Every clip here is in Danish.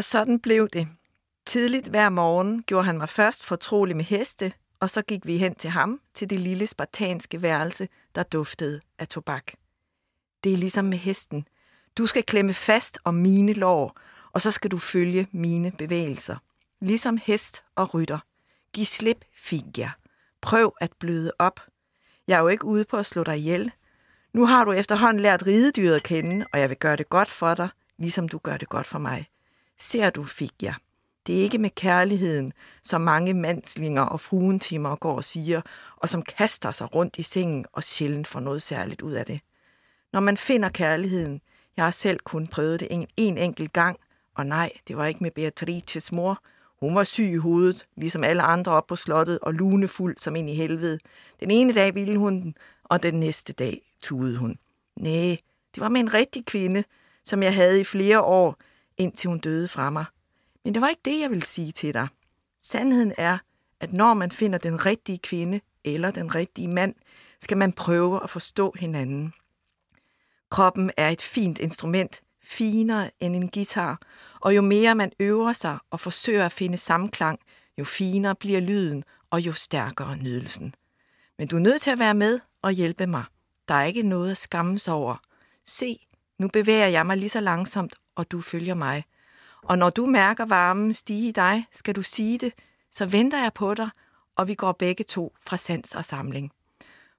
Og sådan blev det. Tidligt hver morgen gjorde han mig først fortrolig med heste, og så gik vi hen til ham, til det lille spartanske værelse, der duftede af tobak. Det er ligesom med hesten. Du skal klemme fast om mine lår, og så skal du følge mine bevægelser. Ligesom hest og rytter. Giv slip, fik. Prøv at bløde op. Jeg er jo ikke ude på at slå dig ihjel. Nu har du efterhånden lært ridedyret at kende, og jeg vil gøre det godt for dig, ligesom du gør det godt for mig. Ser du, fik jeg. Det er ikke med kærligheden, som mange mandslinger og fruentimer går og siger, og som kaster sig rundt i sengen og sjældent får noget særligt ud af det. Når man finder kærligheden, jeg har selv kun prøvet det en, en enkelt gang, og nej, det var ikke med Beatrices mor. Hun var syg i hovedet, ligesom alle andre op på slottet, og lunefuld som ind i helvede. Den ene dag ville hun den, og den næste dag tudede hun. Næh, det var med en rigtig kvinde, som jeg havde i flere år, indtil hun døde fra mig. Men det var ikke det, jeg ville sige til dig. Sandheden er, at når man finder den rigtige kvinde eller den rigtige mand, skal man prøve at forstå hinanden. Kroppen er et fint instrument, finere end en guitar, og jo mere man øver sig og forsøger at finde samklang, jo finere bliver lyden, og jo stærkere nydelsen. Men du er nødt til at være med og hjælpe mig. Der er ikke noget at skamme sig over. Se, nu bevæger jeg mig lige så langsomt, og du følger mig. Og når du mærker varmen stige i dig, skal du sige det, så venter jeg på dig, og vi går begge to fra sans og samling.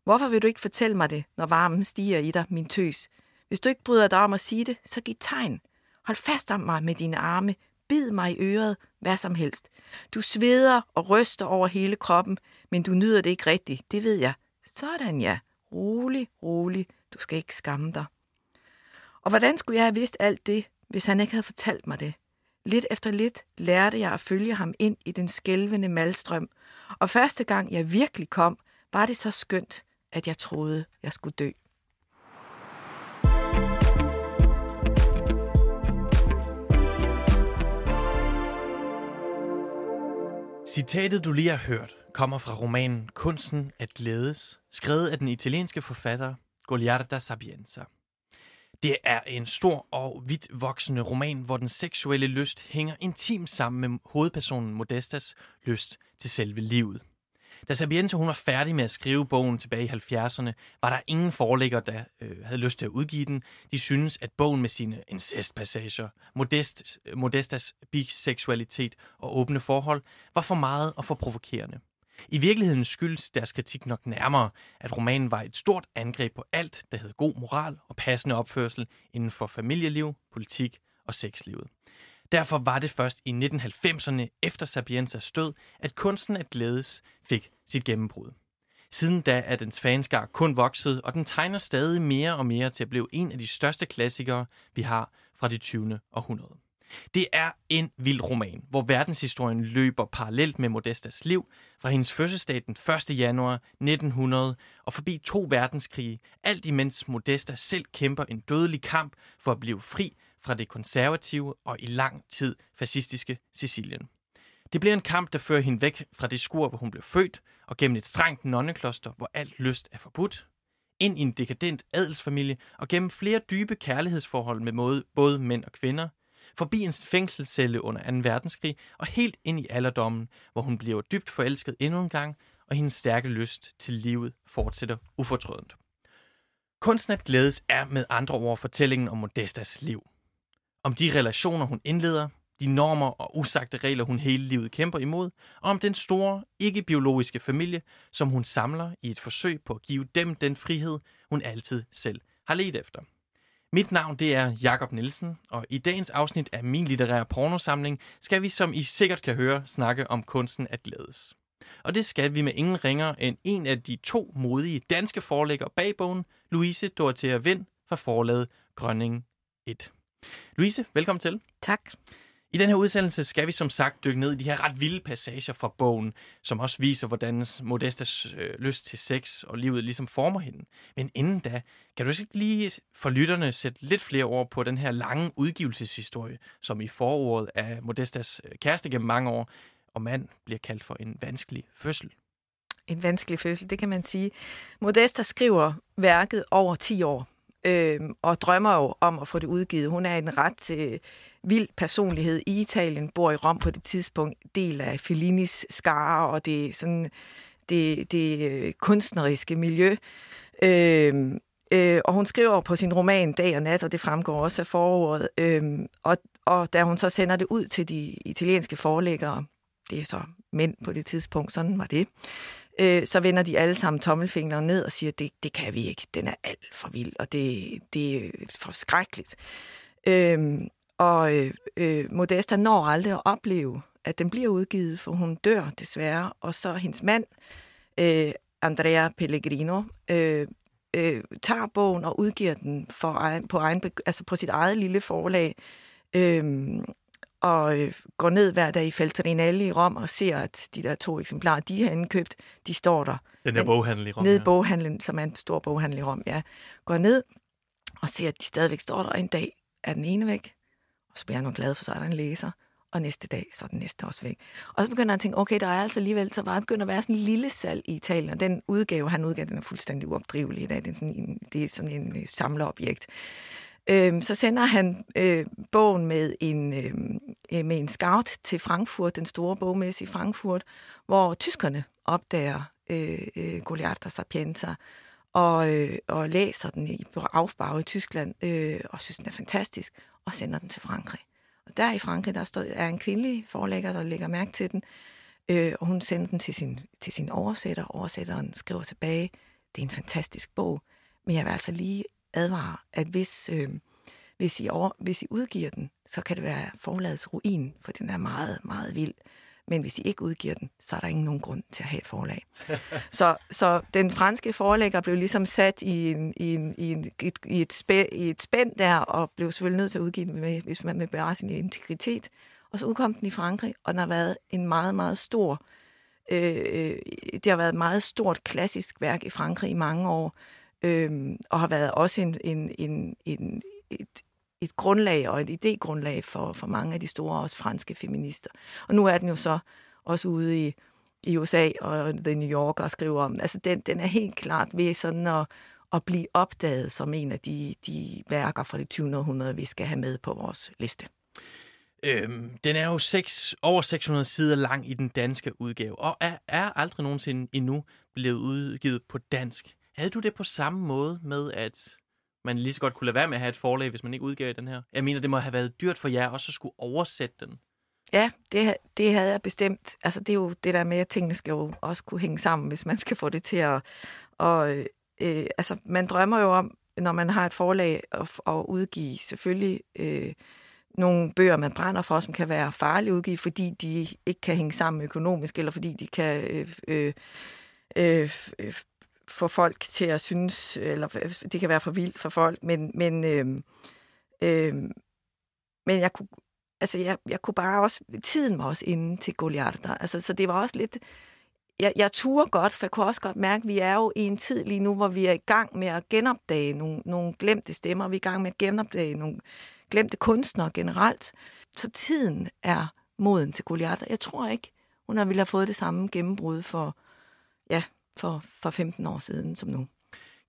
Hvorfor vil du ikke fortælle mig det, når varmen stiger i dig, min tøs? Hvis du ikke bryder dig om at sige det, så giv tegn. Hold fast om mig med dine arme. Bid mig i øret, hvad som helst. Du sveder og ryster over hele kroppen, men du nyder det ikke rigtigt, det ved jeg. Sådan ja. Rolig, rolig. Du skal ikke skamme dig. Og hvordan skulle jeg have vidst alt det, hvis han ikke havde fortalt mig det? Lidt efter lidt lærte jeg at følge ham ind i den skælvende malstrøm, og første gang jeg virkelig kom, var det så skønt, at jeg troede, jeg skulle dø. Citatet, du lige har hørt, kommer fra romanen Kunsten at glædes, skrevet af den italienske forfatter Goliarda Sapienza. Det er en stor og vidt voksende roman, hvor den seksuelle lyst hænger intimt sammen med hovedpersonen Modestas lyst til selve livet. Da Sabienta hun var færdig med at skrive bogen tilbage i 70'erne, var der ingen forlægger, der øh, havde lyst til at udgive den. De synes, at bogen med sine incestpassager, Modest, Modestas biseksualitet og åbne forhold var for meget og for provokerende. I virkeligheden skyldes deres kritik nok nærmere, at romanen var et stort angreb på alt, der hed god moral og passende opførsel inden for familieliv, politik og sexlivet. Derfor var det først i 1990'erne efter Sapienzas død, at kunsten at glædes fik sit gennembrud. Siden da er dens fanskar kun vokset, og den tegner stadig mere og mere til at blive en af de største klassikere, vi har fra det 20. århundrede. Det er en vild roman, hvor verdenshistorien løber parallelt med Modestas liv, fra hendes fødselsdag den 1. januar 1900 og forbi to verdenskrige, alt imens Modesta selv kæmper en dødelig kamp for at blive fri fra det konservative og i lang tid fascistiske Sicilien. Det bliver en kamp, der fører hende væk fra det skur, hvor hun blev født, og gennem et strengt nonnekloster, hvor alt lyst er forbudt, ind i en dekadent adelsfamilie og gennem flere dybe kærlighedsforhold med både mænd og kvinder, forbi en fængselscelle under 2. verdenskrig og helt ind i alderdommen, hvor hun bliver dybt forelsket endnu en gang, og hendes stærke lyst til livet fortsætter ufortrødent. Kunsten at glædes er med andre ord fortællingen om Modestas liv om de relationer, hun indleder, de normer og usagte regler, hun hele livet kæmper imod, og om den store, ikke-biologiske familie, som hun samler i et forsøg på at give dem den frihed, hun altid selv har let efter. Mit navn det er Jakob Nielsen, og i dagens afsnit af min litterære pornosamling skal vi, som I sikkert kan høre, snakke om kunsten at glædes. Og det skal vi med ingen ringer end en af de to modige danske forlægger bag bogen, Louise Dorothea Vind fra forlaget Grønning 1. Louise, velkommen til. Tak. I den her udsendelse skal vi som sagt dykke ned i de her ret vilde passager fra bogen, som også viser, hvordan Modestas øh, lyst til sex og livet ligesom former hende. Men inden da, kan du ikke lige for lytterne sætte lidt flere ord på den her lange udgivelseshistorie, som i forordet af Modestas øh, kæreste gennem mange år, og mand bliver kaldt for en vanskelig fødsel. En vanskelig fødsel, det kan man sige. Modesta skriver værket over 10 år øh, og drømmer jo om at få det udgivet. Hun er en ret øh, vild personlighed i Italien, bor i Rom på det tidspunkt, del af Fellinis skare, og det sådan det, det øh, kunstneriske miljø. Øh, øh, og hun skriver på sin roman Dag og Nat, og det fremgår også af foråret. Øh, og, og da hun så sender det ud til de italienske forlæggere, det er så mænd på det tidspunkt, sådan var det, øh, så vender de alle sammen tommelfingrene ned og siger, det, det kan vi ikke, den er alt for vild, og det, det er for skrækkeligt. Øhm, øh, og øh, Modesta når aldrig at opleve, at den bliver udgivet, for hun dør desværre, og så hendes mand, øh, Andrea Pellegrino, øh, øh, tager bogen og udgiver den for egen, på, egen, altså på sit eget lille forlag, øh, og øh, går ned hver dag i Feltrinelli i Rom og ser, at de der to eksemplarer, de har indkøbt, de står der. Den der boghandel i Rom. Nede i boghandlen, som er en stor boghandel i Rom, ja. Går ned og ser, at de stadigvæk står der, og en dag er den ene væk, og så bliver han glad, for så er der en læser, og næste dag, så er den næste også væk. Og så begynder han at tænke, okay, der er altså alligevel, så var det begyndt at være sådan en lille salg i Italien, og den udgave, han udgav, den er fuldstændig uopdrivelig i dag. Det er sådan en, det er sådan en øh, samlerobjekt øh, så sender han øh, bogen med en, øh, øh, med en scout til Frankfurt, den store bogmesse i Frankfurt, hvor tyskerne opdager øh, øh, Goliarta Sapienza og, øh, og læser den i, på i Tyskland øh, og synes, den er fantastisk, og sender den til Frankrig. Og der i Frankrig, der står, er en kvindelig forlægger, der lægger mærke til den, øh, og hun sender den til sin, til sin oversætter. Oversætteren skriver tilbage, det er en fantastisk bog, men jeg vil altså lige advare, at hvis, øh, hvis, I over, hvis I udgiver den, så kan det være forlagets ruin, for den er meget, meget vild. Men hvis I ikke udgiver den, så er der ingen nogen grund til at have et forlag. så, så den franske forlægger blev ligesom sat i, en, i, en, i, en, i, et, i, et spænd, i et spænd der, og blev selvfølgelig nødt til at udgive den, med, hvis man vil bevare sin integritet. Og så udkom den i Frankrig, og den har været en meget, meget stor... Øh, det har været et meget stort klassisk værk i Frankrig i mange år, øh, og har været også en, en, en, en, et, et grundlag og et idégrundlag for, for mange af de store, også franske feminister. Og nu er den jo så også ude i, i USA og The New York og skriver om Altså, den, den er helt klart ved sådan at, at blive opdaget som en af de, de værker fra det 20. århundrede, vi skal have med på vores liste. Øhm, den er jo 6, over 600 sider lang i den danske udgave, og er, er aldrig nogensinde endnu blevet udgivet på dansk. Havde du det på samme måde med, at man lige så godt kunne lade være med at have et forlag, hvis man ikke udgav den her? Jeg mener, det må have været dyrt for jer også at skulle oversætte den. Ja, det, det havde jeg bestemt. Altså, det er jo det der med, at tingene skal jo også kunne hænge sammen, hvis man skal få det til at... Og, øh, altså, man drømmer jo om, når man har et forlag, at, at udgive selvfølgelig øh, nogle bøger, man brænder for, som kan være farlige udgive, fordi de ikke kan hænge sammen økonomisk, eller fordi de kan øh, øh, øh, øh få folk til at synes, eller det kan være for vildt for folk, men, men, øh, øh, men jeg kunne, altså jeg, jeg kunne bare også, tiden var også inde til Goliarder, altså så det var også lidt, jeg, jeg turer godt, for jeg kunne også godt mærke, at vi er jo i en tid lige nu, hvor vi er i gang med at genopdage nogle, nogle glemte stemmer, vi er i gang med at genopdage nogle glemte kunstnere generelt. Så tiden er moden til Goliarder. Jeg tror ikke, hun har ville have fået det samme gennembrud for, ja, for, for 15 år siden som nu.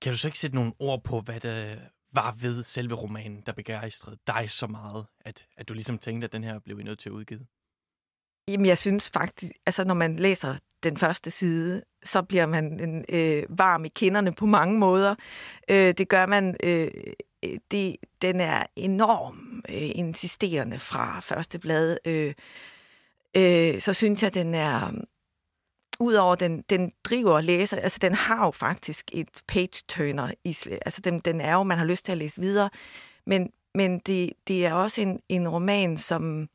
Kan du så ikke sætte nogle ord på, hvad det var ved selve romanen, der begejstrede dig så meget, at, at du ligesom tænkte, at den her blev nødt til at udgive? Jamen, jeg synes faktisk, altså når man læser den første side, så bliver man en, øh, varm i kinderne på mange måder. Øh, det gør man, øh, det, den er enormt øh, insisterende fra første blad. Øh, øh, så synes jeg, den er udover den, den driver læser, altså den har jo faktisk et page-turner, i, altså den, den er jo, man har lyst til at læse videre, men, men det, det er også en, en roman, som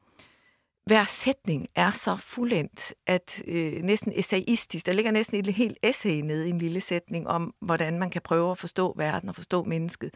hver sætning er så fuldendt, at øh, næsten essayistisk, der ligger næsten et helt essay nede i en lille sætning om, hvordan man kan prøve at forstå verden og forstå mennesket.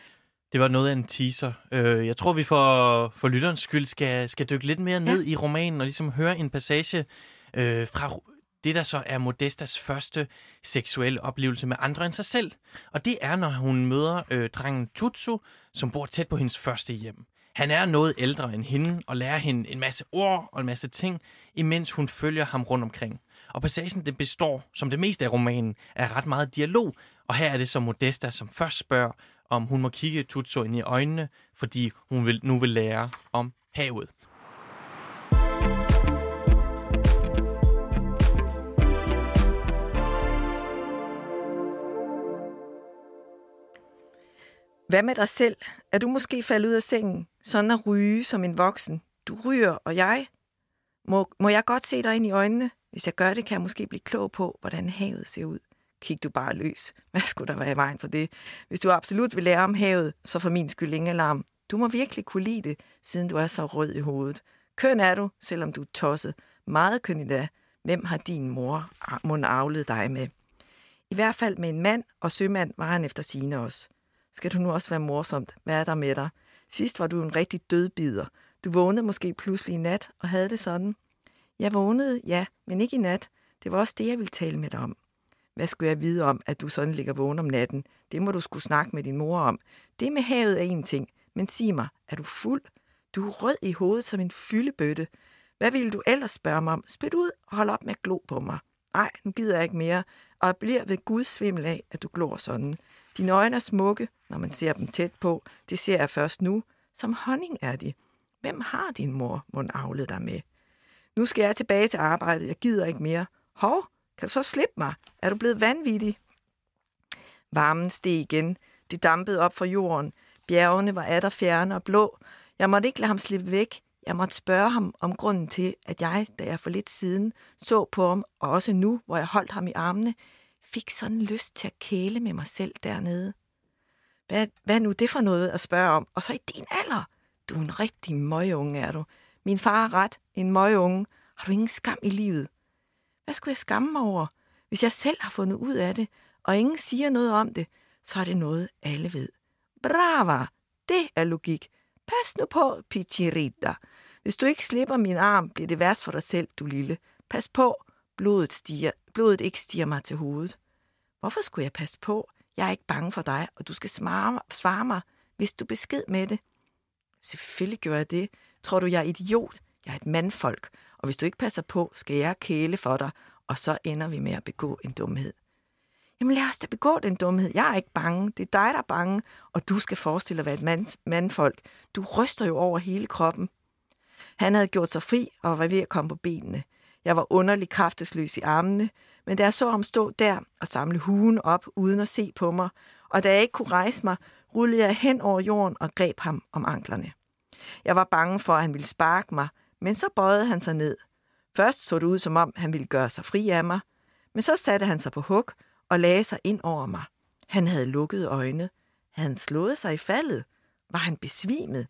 Det var noget af en teaser. Øh, jeg tror, vi for, for lytterens skyld skal, skal dykke lidt mere ned ja. i romanen og ligesom høre en passage øh, fra det, der så er Modestas første seksuelle oplevelse med andre end sig selv. Og det er, når hun møder øh, drengen Tutsu, som bor tæt på hendes første hjem. Han er noget ældre end hende og lærer hende en masse ord og en masse ting, imens hun følger ham rundt omkring. Og passagen det består, som det meste af romanen, af ret meget dialog, og her er det så Modesta, som først spørger, om hun må kigge Tutsu ind i øjnene, fordi hun vil, nu vil lære om havet. Hvad med dig selv? Er du måske faldet ud af sengen, sådan at ryge som en voksen? Du ryger, og jeg? Må, må jeg godt se dig ind i øjnene? Hvis jeg gør det, kan jeg måske blive klog på, hvordan havet ser ud. Kig du bare løs. Hvad skulle der være i vejen for det? Hvis du absolut vil lære om havet, så for min skyld ingen alarm. Du må virkelig kunne lide det, siden du er så rød i hovedet. Køn er du, selvom du er tosset. Meget køn i dag. Hvem har din mor mund avlet dig med? I hvert fald med en mand, og sømand var han efter sine også. Skal du nu også være morsomt? Hvad er der med dig? Sidst var du en rigtig dødbider. Du vågnede måske pludselig i nat og havde det sådan. Jeg vågnede, ja, men ikke i nat. Det var også det, jeg ville tale med dig om. Hvad skulle jeg vide om, at du sådan ligger vågen om natten? Det må du skulle snakke med din mor om. Det med havet er en ting, men sig mig, er du fuld? Du er rød i hovedet som en fyldebøtte. Hvad ville du ellers spørge mig om? Spyt ud og hold op med at glo på mig. Nej, nu gider jeg ikke mere, og jeg bliver ved Guds svimmel af, at du glor sådan. Dine øjne er smukke, når man ser dem tæt på. Det ser jeg først nu. Som honning er de. Hvem har din mor mon avlet dig med? Nu skal jeg tilbage til arbejdet. Jeg gider ikke mere. Hov, kan du så slippe mig? Er du blevet vanvittig? Varmen steg igen. Det dampede op fra jorden. Bjergene var atter fjerne og blå. Jeg måtte ikke lade ham slippe væk. Jeg måtte spørge ham om grunden til, at jeg, da jeg for lidt siden så på ham, og også nu, hvor jeg holdt ham i armene, fik sådan lyst til at kæle med mig selv dernede. Hvad, hvad er nu det for noget at spørge om? Og så i din alder. Du er en rigtig møgeunge, er du. Min far er ret. En møgeunge. Har du ingen skam i livet? Hvad skulle jeg skamme mig over? Hvis jeg selv har fundet ud af det, og ingen siger noget om det, så er det noget, alle ved. Brava! Det er logik. Pas nu på, Pichirita. Hvis du ikke slipper min arm, bliver det værst for dig selv, du lille. Pas på, blodet, stiger, blodet ikke stiger mig til hovedet. Hvorfor skulle jeg passe på? Jeg er ikke bange for dig, og du skal svare, svare mig, hvis du besked med det. Selvfølgelig gør jeg det. Tror du, jeg er idiot? Jeg er et mandfolk, og hvis du ikke passer på, skal jeg kæle for dig, og så ender vi med at begå en dumhed. Jamen lad os da begå den dumhed. Jeg er ikke bange. Det er dig, der er bange, og du skal forestille dig at være et mands, mandfolk. Du ryster jo over hele kroppen. Han havde gjort sig fri og var ved at komme på benene. Jeg var underlig kraftesløs i armene, men da jeg så ham stå der og samle huen op uden at se på mig, og da jeg ikke kunne rejse mig, rullede jeg hen over jorden og greb ham om anklerne. Jeg var bange for, at han ville sparke mig, men så bøjede han sig ned. Først så det ud, som om han ville gøre sig fri af mig, men så satte han sig på hug og lagde sig ind over mig. Han havde lukket øjne. Havde han slået sig i faldet? Var han besvimet?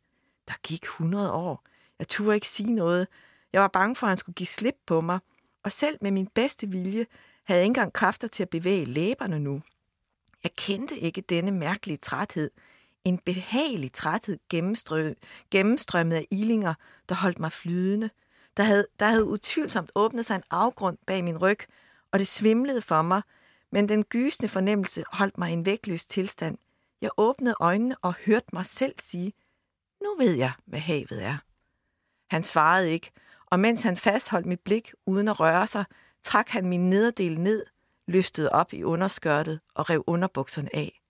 Der gik 100 år. Jeg turde ikke sige noget. Jeg var bange for, at han skulle give slip på mig. Og selv med min bedste vilje havde jeg ikke engang kræfter til at bevæge læberne nu. Jeg kendte ikke denne mærkelige træthed. En behagelig træthed gennemstrømmet af ilinger, der holdt mig flydende. Der havde, der havde utvivlsomt åbnet sig en afgrund bag min ryg, og det svimlede for mig, men den gysende fornemmelse holdt mig i en vægtløs tilstand. Jeg åbnede øjnene og hørte mig selv sige, nu ved jeg, hvad havet er. Han svarede ikke, og mens han fastholdt mit blik uden at røre sig, trak han min nederdel ned, løftede op i underskørtet og rev underbukserne af.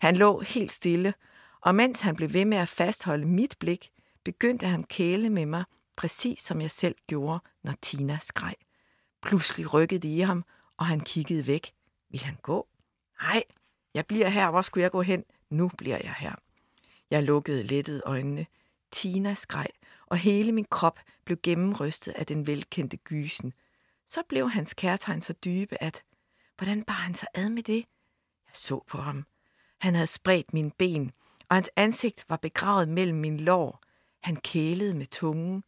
Han lå helt stille, og mens han blev ved med at fastholde mit blik, begyndte han kæle med mig, præcis som jeg selv gjorde, når Tina skreg. Pludselig rykkede det i ham, og han kiggede væk. Vil han gå? Nej, jeg bliver her. Hvor skulle jeg gå hen? Nu bliver jeg her. Jeg lukkede lettet øjnene. Tina skreg, og hele min krop blev gennemrystet af den velkendte gysen. Så blev hans kærtegn så dybe, at... Hvordan bar han sig ad med det? Jeg så på ham. Han havde spredt mine ben, og hans ansigt var begravet mellem min lår. Han kælede med tungen.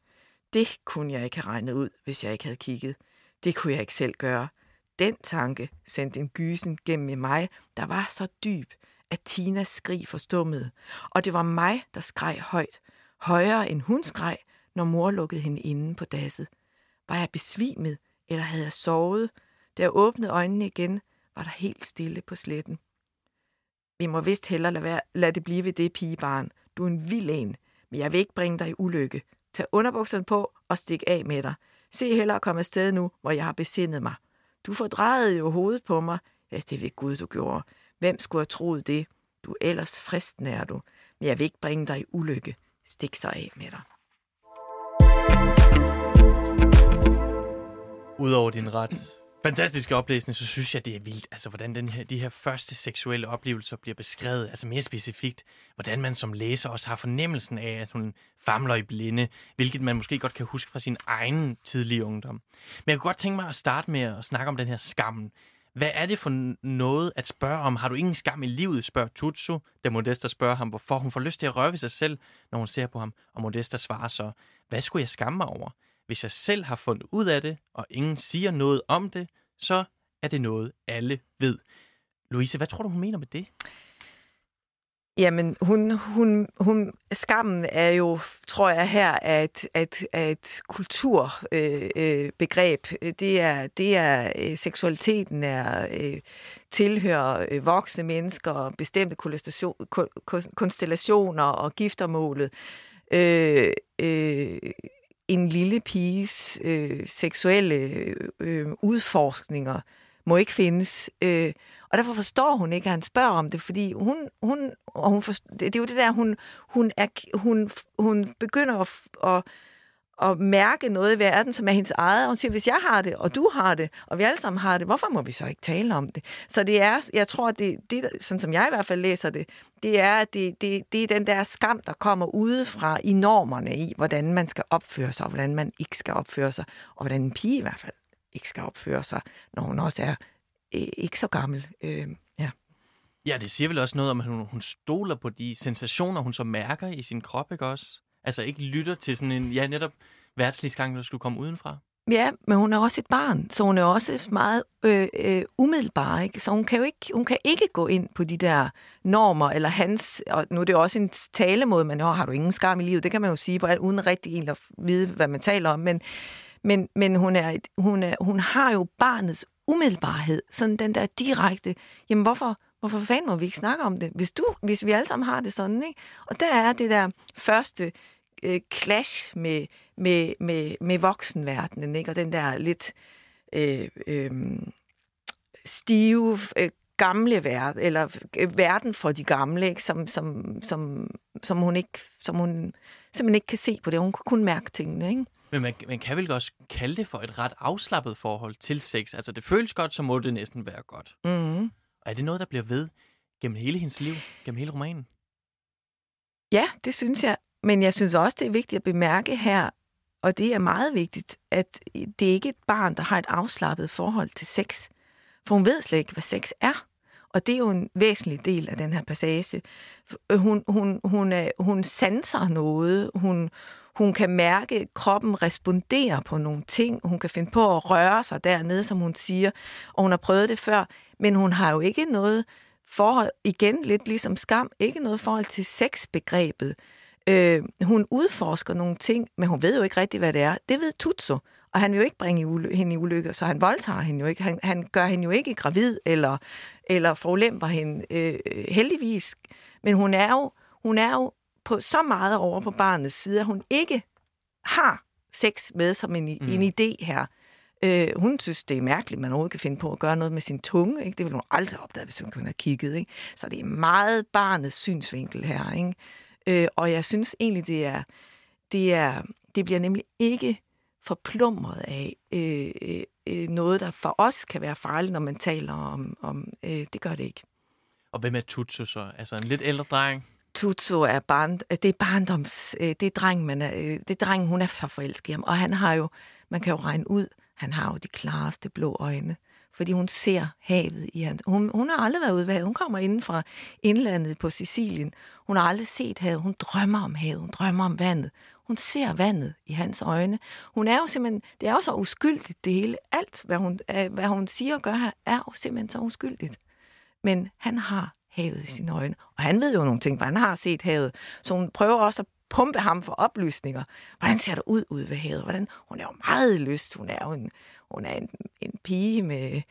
Det kunne jeg ikke have regnet ud, hvis jeg ikke havde kigget. Det kunne jeg ikke selv gøre. Den tanke sendte en gysen gennem mig, der var så dyb, at Tinas skrig forstummede. Og det var mig, der skreg højt. Højere end hun skreg, når mor lukkede hende inde på dasset. Var jeg besvimet, eller havde jeg sovet? Da jeg åbnede øjnene igen, var der helt stille på sletten. Vi må vist hellere lade, være, lade det blive ved det, pigebarn. Du er en vild en, men jeg vil ikke bringe dig i ulykke. Tag underbukserne på og stik af med dig. Se hellere at komme afsted nu, hvor jeg har besindet mig. Du fordrejede jo hovedet på mig. Ja, det ved Gud, du gjorde. Hvem skulle have troet det? Du er ellers fristende er du, men jeg vil ikke bringe dig i ulykke. Stik så af med dig. Udover din ret fantastiske oplæsning, så synes jeg, det er vildt, altså hvordan den her, de her første seksuelle oplevelser bliver beskrevet, altså mere specifikt, hvordan man som læser også har fornemmelsen af, at hun famler i blinde, hvilket man måske godt kan huske fra sin egen tidlige ungdom. Men jeg kunne godt tænke mig at starte med at snakke om den her skammen. Hvad er det for noget at spørge om? Har du ingen skam i livet, spørger Tutsu, da Modesta spørger ham, hvorfor hun får lyst til at røre ved sig selv, når hun ser på ham. Og Modesta svarer så, hvad skulle jeg skamme mig over? Hvis jeg selv har fundet ud af det, og ingen siger noget om det, så er det noget, alle ved. Louise, hvad tror du, hun mener med det? Jamen, hun, hun, hun, skammen er jo, tror jeg, her at, at, at kulturbegreb. Øh, øh, det er, det er øh, seksualiteten er øh, tilhører øh, voksne mennesker, bestemte konstellationer og giftermålet. Øh, øh, en lille piges øh, seksuelle øh, øh udforskninger må ikke findes. Øh, og derfor forstår hun ikke, at han spørger om det, fordi hun, hun, og hun forstår, det, det er jo det der, hun, hun, er, hun, hun begynder at, at, at mærke noget i verden, som er hendes eget, og hun siger, hvis jeg har det, og du har det, og vi alle sammen har det, hvorfor må vi så ikke tale om det? Så det er, jeg tror, det, det sådan som jeg i hvert fald læser det, det er, at det, det, det er den der skam, der kommer udefra i normerne i, hvordan man skal opføre sig, og hvordan man ikke skal opføre sig, og hvordan en pige i hvert fald ikke skal opføre sig, når hun også er øh, ikke så gammel. Øh, ja. ja, det siger vel også noget om, at hun, hun stoler på de sensationer, hun så mærker i sin krop, ikke også? Altså ikke lytter til sådan en, ja, netop værtsligsgang, der skulle komme udenfra. Ja, men hun er også et barn, så hun er også meget øh, øh, umiddelbar, ikke? Så hun kan jo ikke, hun kan ikke gå ind på de der normer, eller hans, og nu er det jo også en talemåde, men har du ingen skam i livet, det kan man jo sige, på, uden rigtig egentlig at vide, hvad man taler om, men, men, men hun, er et, hun, er, hun har jo barnets umiddelbarhed, sådan den der direkte, jamen hvorfor, hvorfor fanden må vi ikke snakke om det, hvis, du, hvis vi alle sammen har det sådan, ikke? Og der er det der første øh, clash med, med, med, med voksenverdenen, ikke? Og den der lidt øh, øh, stive, øh, gamle verden, eller øh, verden for de gamle, ikke? Som, som, som, som, hun ikke, som hun simpelthen ikke kan se på det. Hun kan kun mærke tingene, ikke? Men man, man kan vel også kalde det for et ret afslappet forhold til sex. Altså, det føles godt, så må det næsten være godt. Mm. Og er det noget, der bliver ved gennem hele hendes liv, gennem hele romanen? Ja, det synes jeg. Men jeg synes også, det er vigtigt at bemærke her, og det er meget vigtigt, at det er ikke et barn, der har et afslappet forhold til sex. For hun ved slet ikke, hvad sex er. Og det er jo en væsentlig del af den her passage. Hun, hun, hun, er, hun sanser noget. Hun, hun kan mærke, at kroppen responderer på nogle ting. Hun kan finde på at røre sig dernede, som hun siger. Og hun har prøvet det før. Men hun har jo ikke noget forhold, igen lidt ligesom skam, ikke noget forhold til sexbegrebet. Øh, hun udforsker nogle ting, men hun ved jo ikke rigtigt, hvad det er. Det ved Tutsu, og han vil jo ikke bringe hende i ulykke, så han voldtager hende jo ikke. Han, han gør hende jo ikke gravid, eller, eller forulemper hende øh, øh heldigvis. Men hun er jo, hun er jo på så meget over på barnets side, at hun ikke har sex med som en, mm. en idé her. Øh, hun synes, det er mærkeligt, at man overhovedet kan finde på at gøre noget med sin tunge. Ikke? Det ville hun aldrig opdage, hvis hun kunne have kigget. Ikke? Så det er meget barnets synsvinkel her. Ikke? Øh, og jeg synes egentlig, det er, det er, det bliver nemlig ikke forplumret af øh, øh, øh, noget, der for os kan være farligt, når man taler om, om øh, det gør det ikke. Og hvem er Tutsu så? Altså en lidt ældre dreng? Tutsu er, barn, øh, det er barndoms, øh, det er dreng, man er, øh, det er dreng, hun er så forelsket i ham. Og han har jo, man kan jo regne ud, han har jo de klareste blå øjne fordi hun ser havet i hans... Hun, hun har aldrig været ude ved havet. Hun kommer inden fra indlandet på Sicilien. Hun har aldrig set havet. Hun drømmer om havet. Hun drømmer om vandet. Hun ser vandet i hans øjne. Hun er jo simpelthen... Det er jo så uskyldigt, det hele. Alt, hvad hun, hvad hun siger og gør her, er jo simpelthen så uskyldigt. Men han har havet i sine øjne. Og han ved jo nogle ting, for han har set havet. Så hun prøver også at pumpe ham for oplysninger. Hvordan ser det ud ude ved havet? Hvordan? Hun er jo meget lyst. Hun er jo en, hun er en, en pige med,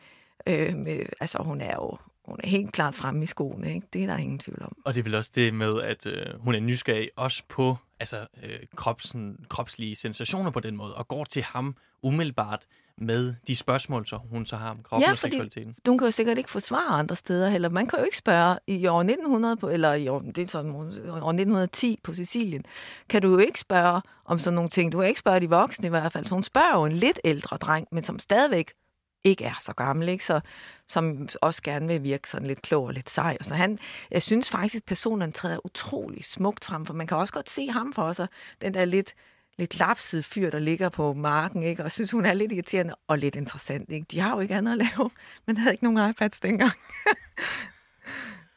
øh, med, altså hun er jo hun er helt klart fremme i skoene, ikke? Det er der ingen tvivl om. Og det er vel også det med, at øh, hun er nysgerrig også på altså, øh, kropsen, kropslige sensationer på den måde, og går til ham umiddelbart med de spørgsmål, så hun så har om kroppen Ja, og seksualiteten. Du kan jo sikkert ikke få svar andre steder heller. Man kan jo ikke spørge i år 1900, på, eller i år, det er sådan, år 1910 på Sicilien, kan du jo ikke spørge om sådan nogle ting. Du kan ikke spørge de voksne i hvert fald. Så hun spørger jo en lidt ældre dreng, men som stadigvæk ikke er så gammel, ikke? Så, som også gerne vil virke sådan lidt klog og lidt sej. Og så han, jeg synes faktisk, at personen træder utrolig smukt frem, for man kan også godt se ham for sig, den der lidt, lidt lapsede fyr, der ligger på marken, ikke? og synes, hun er lidt irriterende og lidt interessant. Ikke? De har jo ikke andet at lave, men havde ikke nogen iPads dengang.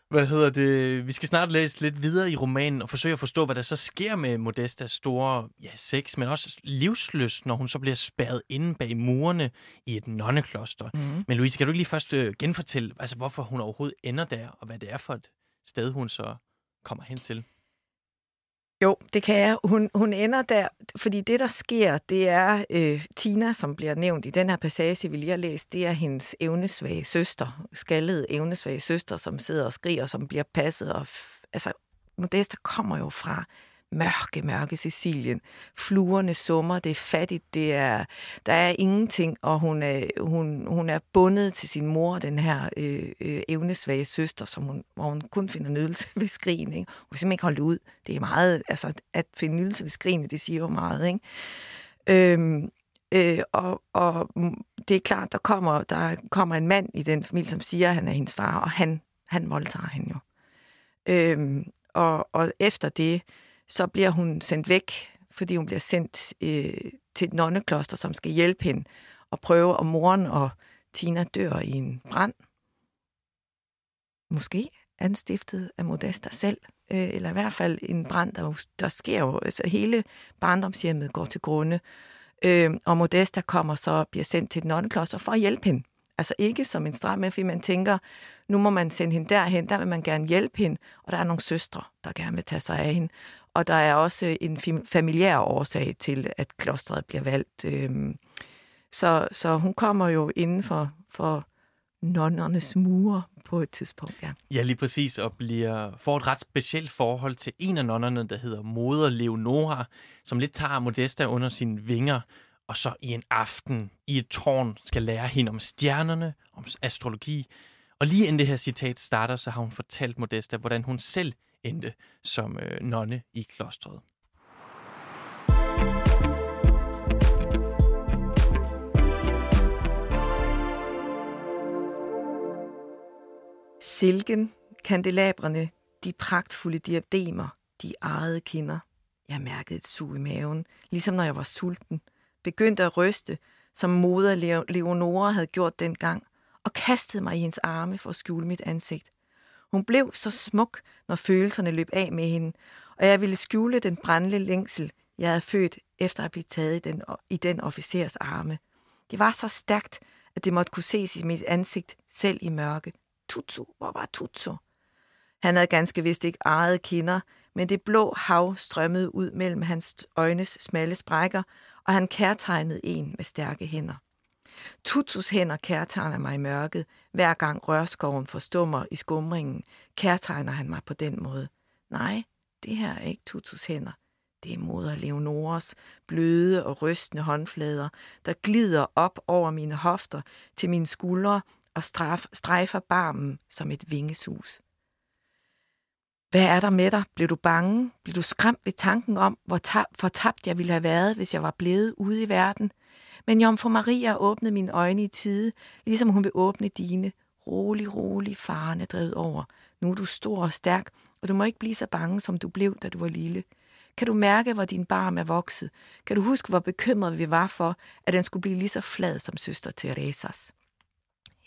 Hvad hedder det? Vi skal snart læse lidt videre i romanen og forsøge at forstå, hvad der så sker med Modestas store ja, sex, men også livsløs, når hun så bliver spærret inde bag murene i et nonnekloster. Mm. Men Louise, kan du ikke lige først øh, genfortælle, altså, hvorfor hun overhovedet ender der, og hvad det er for et sted, hun så kommer hen til? Jo, det kan jeg. Hun, hun ender der, fordi det, der sker, det er øh, Tina, som bliver nævnt i den her passage, vi lige har læst, det er hendes evnesvage søster, skaldede evnesvage søster, som sidder og skriger, som bliver passet. Og f- altså, Modesta kommer jo fra mørke, mørke Sicilien. Fluerne summer, det er fattigt, det er, der er ingenting, og hun er, hun, hun er bundet til sin mor, den her øh, øh, evnesvage søster, som hun, hvor hun kun finder nydelse ved skrigen. Ikke? Hun kan simpelthen ikke holde ud. Det er meget, altså at finde nydelse ved skrigene, det siger jo meget. Ikke? Øhm, øh, og, og det er klart, der kommer, der kommer en mand i den familie, som siger, at han er hendes far, og han, han voldtager hende jo. Øhm, og, og efter det, så bliver hun sendt væk, fordi hun bliver sendt øh, til et nonnekloster, som skal hjælpe hende og prøve, om moren og Tina dør i en brand. Måske anstiftet af Modesta selv, øh, eller i hvert fald en brand, der, der sker jo, altså hele barndomshjemmet går til grunde, øh, og Modesta kommer så bliver sendt til et nonnekloster for at hjælpe hende. Altså ikke som en straf, men fordi man tænker, nu må man sende hende derhen, der vil man gerne hjælpe hende, og der er nogle søstre, der gerne vil tage sig af hende. Og der er også en familiær årsag til, at klostret bliver valgt. Øhm, så, så hun kommer jo inden for, for nonnernes mure på et tidspunkt, ja. Ja, lige præcis, og bliver, får et ret specielt forhold til en af nonnerne, der hedder Moder Leonora, som lidt tager Modesta under sine vinger, og så i en aften i et tårn skal lære hende om stjernerne, om astrologi. Og lige inden det her citat starter, så har hun fortalt Modesta, hvordan hun selv endte som øh, nonne i klostret. Silken, kandelabrene, de pragtfulde diademer, de ejede kinder. Jeg mærkede et sug i maven, ligesom når jeg var sulten. Begyndte at ryste, som moder Leonora havde gjort dengang, og kastede mig i hendes arme for at skjule mit ansigt. Hun blev så smuk, når følelserne løb af med hende, og jeg ville skjule den brændende længsel, jeg havde født efter at blive taget i den, i den officers arme. Det var så stærkt, at det måtte kunne ses i mit ansigt, selv i mørke. Tutsu, hvor var Tutsu? Han havde ganske vist ikke ejet kinder, men det blå hav strømmede ud mellem hans øjnes smalle sprækker, og han kærtegnede en med stærke hænder. Tutsus hænder kærtegner mig i mørket. Hver gang rørskoven forstummer i skumringen, kærtegner han mig på den måde. Nej, det her er ikke Tutsus hænder. Det er moder Leonoras bløde og rystende håndflader, der glider op over mine hofter til mine skuldre og straf, strejfer barmen som et vingesus. Hvad er der med dig? Blev du bange? Blev du skræmt ved tanken om, hvor fortabt jeg ville have været, hvis jeg var blevet ude i verden? Men Jomfru Maria åbnede mine øjne i tide, ligesom hun vil åbne dine. Rolig, rolig, faren er drevet over. Nu er du stor og stærk, og du må ikke blive så bange, som du blev, da du var lille. Kan du mærke, hvor din barm er vokset? Kan du huske, hvor bekymret vi var for, at den skulle blive lige så flad som søster Teresas?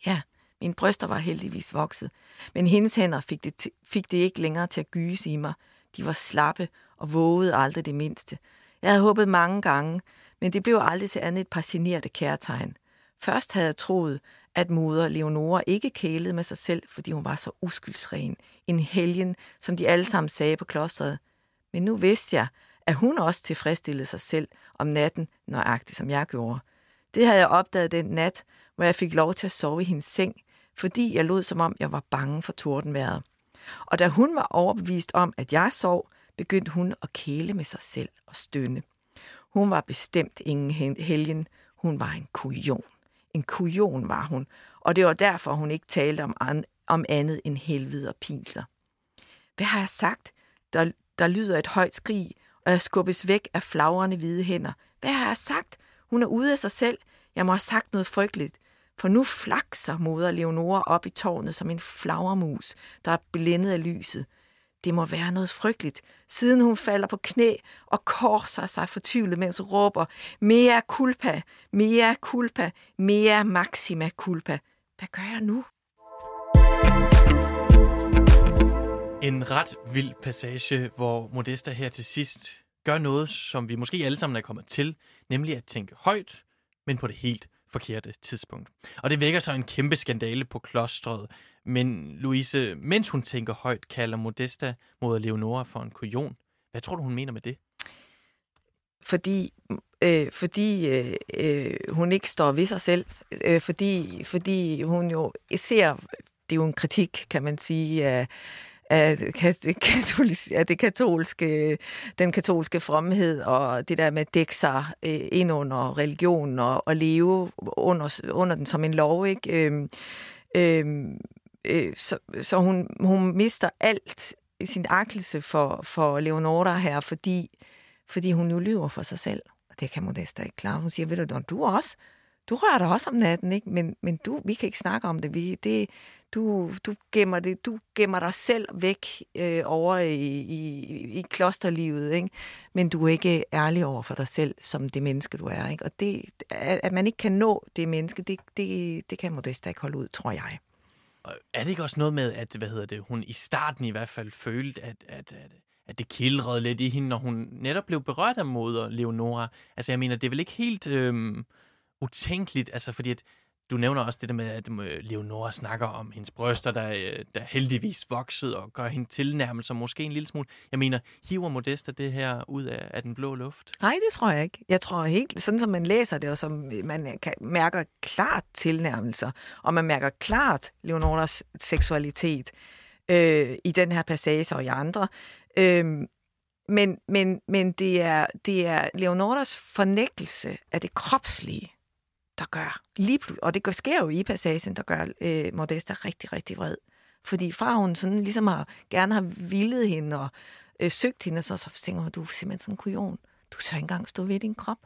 Ja, mine bryster var heldigvis vokset, men hendes hænder fik det, t- fik det ikke længere til at gyse i mig. De var slappe og vågede aldrig det mindste. Jeg havde håbet mange gange, men det blev aldrig til andet et par generte kærtegn. Først havde jeg troet, at moder Leonora ikke kælede med sig selv, fordi hun var så uskyldsren. En helgen, som de alle sammen sagde på klostret. Men nu vidste jeg, at hun også tilfredsstillede sig selv om natten, nøjagtigt som jeg gjorde. Det havde jeg opdaget den nat, hvor jeg fik lov til at sove i hendes seng, fordi jeg lod som om, jeg var bange for tordenværet. Og da hun var overbevist om, at jeg sov, begyndte hun at kæle med sig selv og stønne. Hun var bestemt ingen helgen. Hun var en kujon. En kujon var hun, og det var derfor, hun ikke talte om, an, om andet end helvede og pinsler. Hvad har jeg sagt? Der, der lyder et højt skrig, og jeg skubbes væk af flagrende hvide hænder. Hvad har jeg sagt? Hun er ude af sig selv. Jeg må have sagt noget frygteligt. For nu flakser moder Leonora op i tårnet som en flagermus, der er blændet af lyset. Det må være noget frygteligt, siden hun falder på knæ og korser sig fortvivlet, mens hun råber, Mea culpa, mea culpa, mea maxima culpa. Hvad gør jeg nu? En ret vild passage, hvor Modesta her til sidst gør noget, som vi måske alle sammen er kommet til, nemlig at tænke højt, men på det helt forkerte tidspunkt. Og det vækker så en kæmpe skandale på klostret. Men Louise, mens hun tænker højt, kalder Modesta mod Leonora for en kujon. Hvad tror du, hun mener med det? Fordi, øh, fordi øh, øh, hun ikke står ved sig selv. Øh, fordi, fordi hun jo ser, det er jo en kritik, kan man sige, af, af, katolisk, af det katolske, den katolske fromhed og det der med at dække sig øh, ind under religion og, og leve under, under den som en lov. Ikke? Øh, øh, øh, så så hun, hun mister alt i sin akkelse for, for Leonora her, fordi, fordi hun nu lyver for sig selv. Og det kan Modesta ikke klare. Hun siger, ved du, du også, du rører dig også om natten, ikke? Men, men du, vi kan ikke snakke om det. Vi, det du, du, gemmer det, du gemmer dig selv væk øh, over i, i, i klosterlivet, ikke? men du er ikke ærlig over for dig selv, som det menneske, du er. Ikke? Og det, at man ikke kan nå det menneske, det, det, det kan Modesta ikke holde ud, tror jeg. Og er det ikke også noget med, at hvad hedder det, hun i starten i hvert fald følte, at, at, at, at det kildrede lidt i hende, når hun netop blev berørt af moder Leonora? Altså jeg mener, det er vel ikke helt øhm, utænkeligt, altså fordi at du nævner også det der med, at øh, Leonora snakker om hendes bryster, der, øh, der heldigvis voksede og gør hende tilnærmelser måske en lille smule. Jeg mener, hiver Modesta det her ud af, af den blå luft? Nej, det tror jeg ikke. Jeg tror helt, sådan som man læser det, og som man kan, mærker klart tilnærmelser, og man mærker klart Leonoras seksualitet øh, i den her passage og i andre. Øh, men, men, men det, er, det er Leonoras fornægtelse af det kropslige, der gør lige pludselig, og det sker jo i passagen, der gør øh, Modesta rigtig, rigtig vred. Fordi fra hun sådan ligesom har, gerne har vildet hende og øh, søgt hende, så, så tænker hun, du er simpelthen sådan en kujon. Du tør ikke engang stå ved din krop.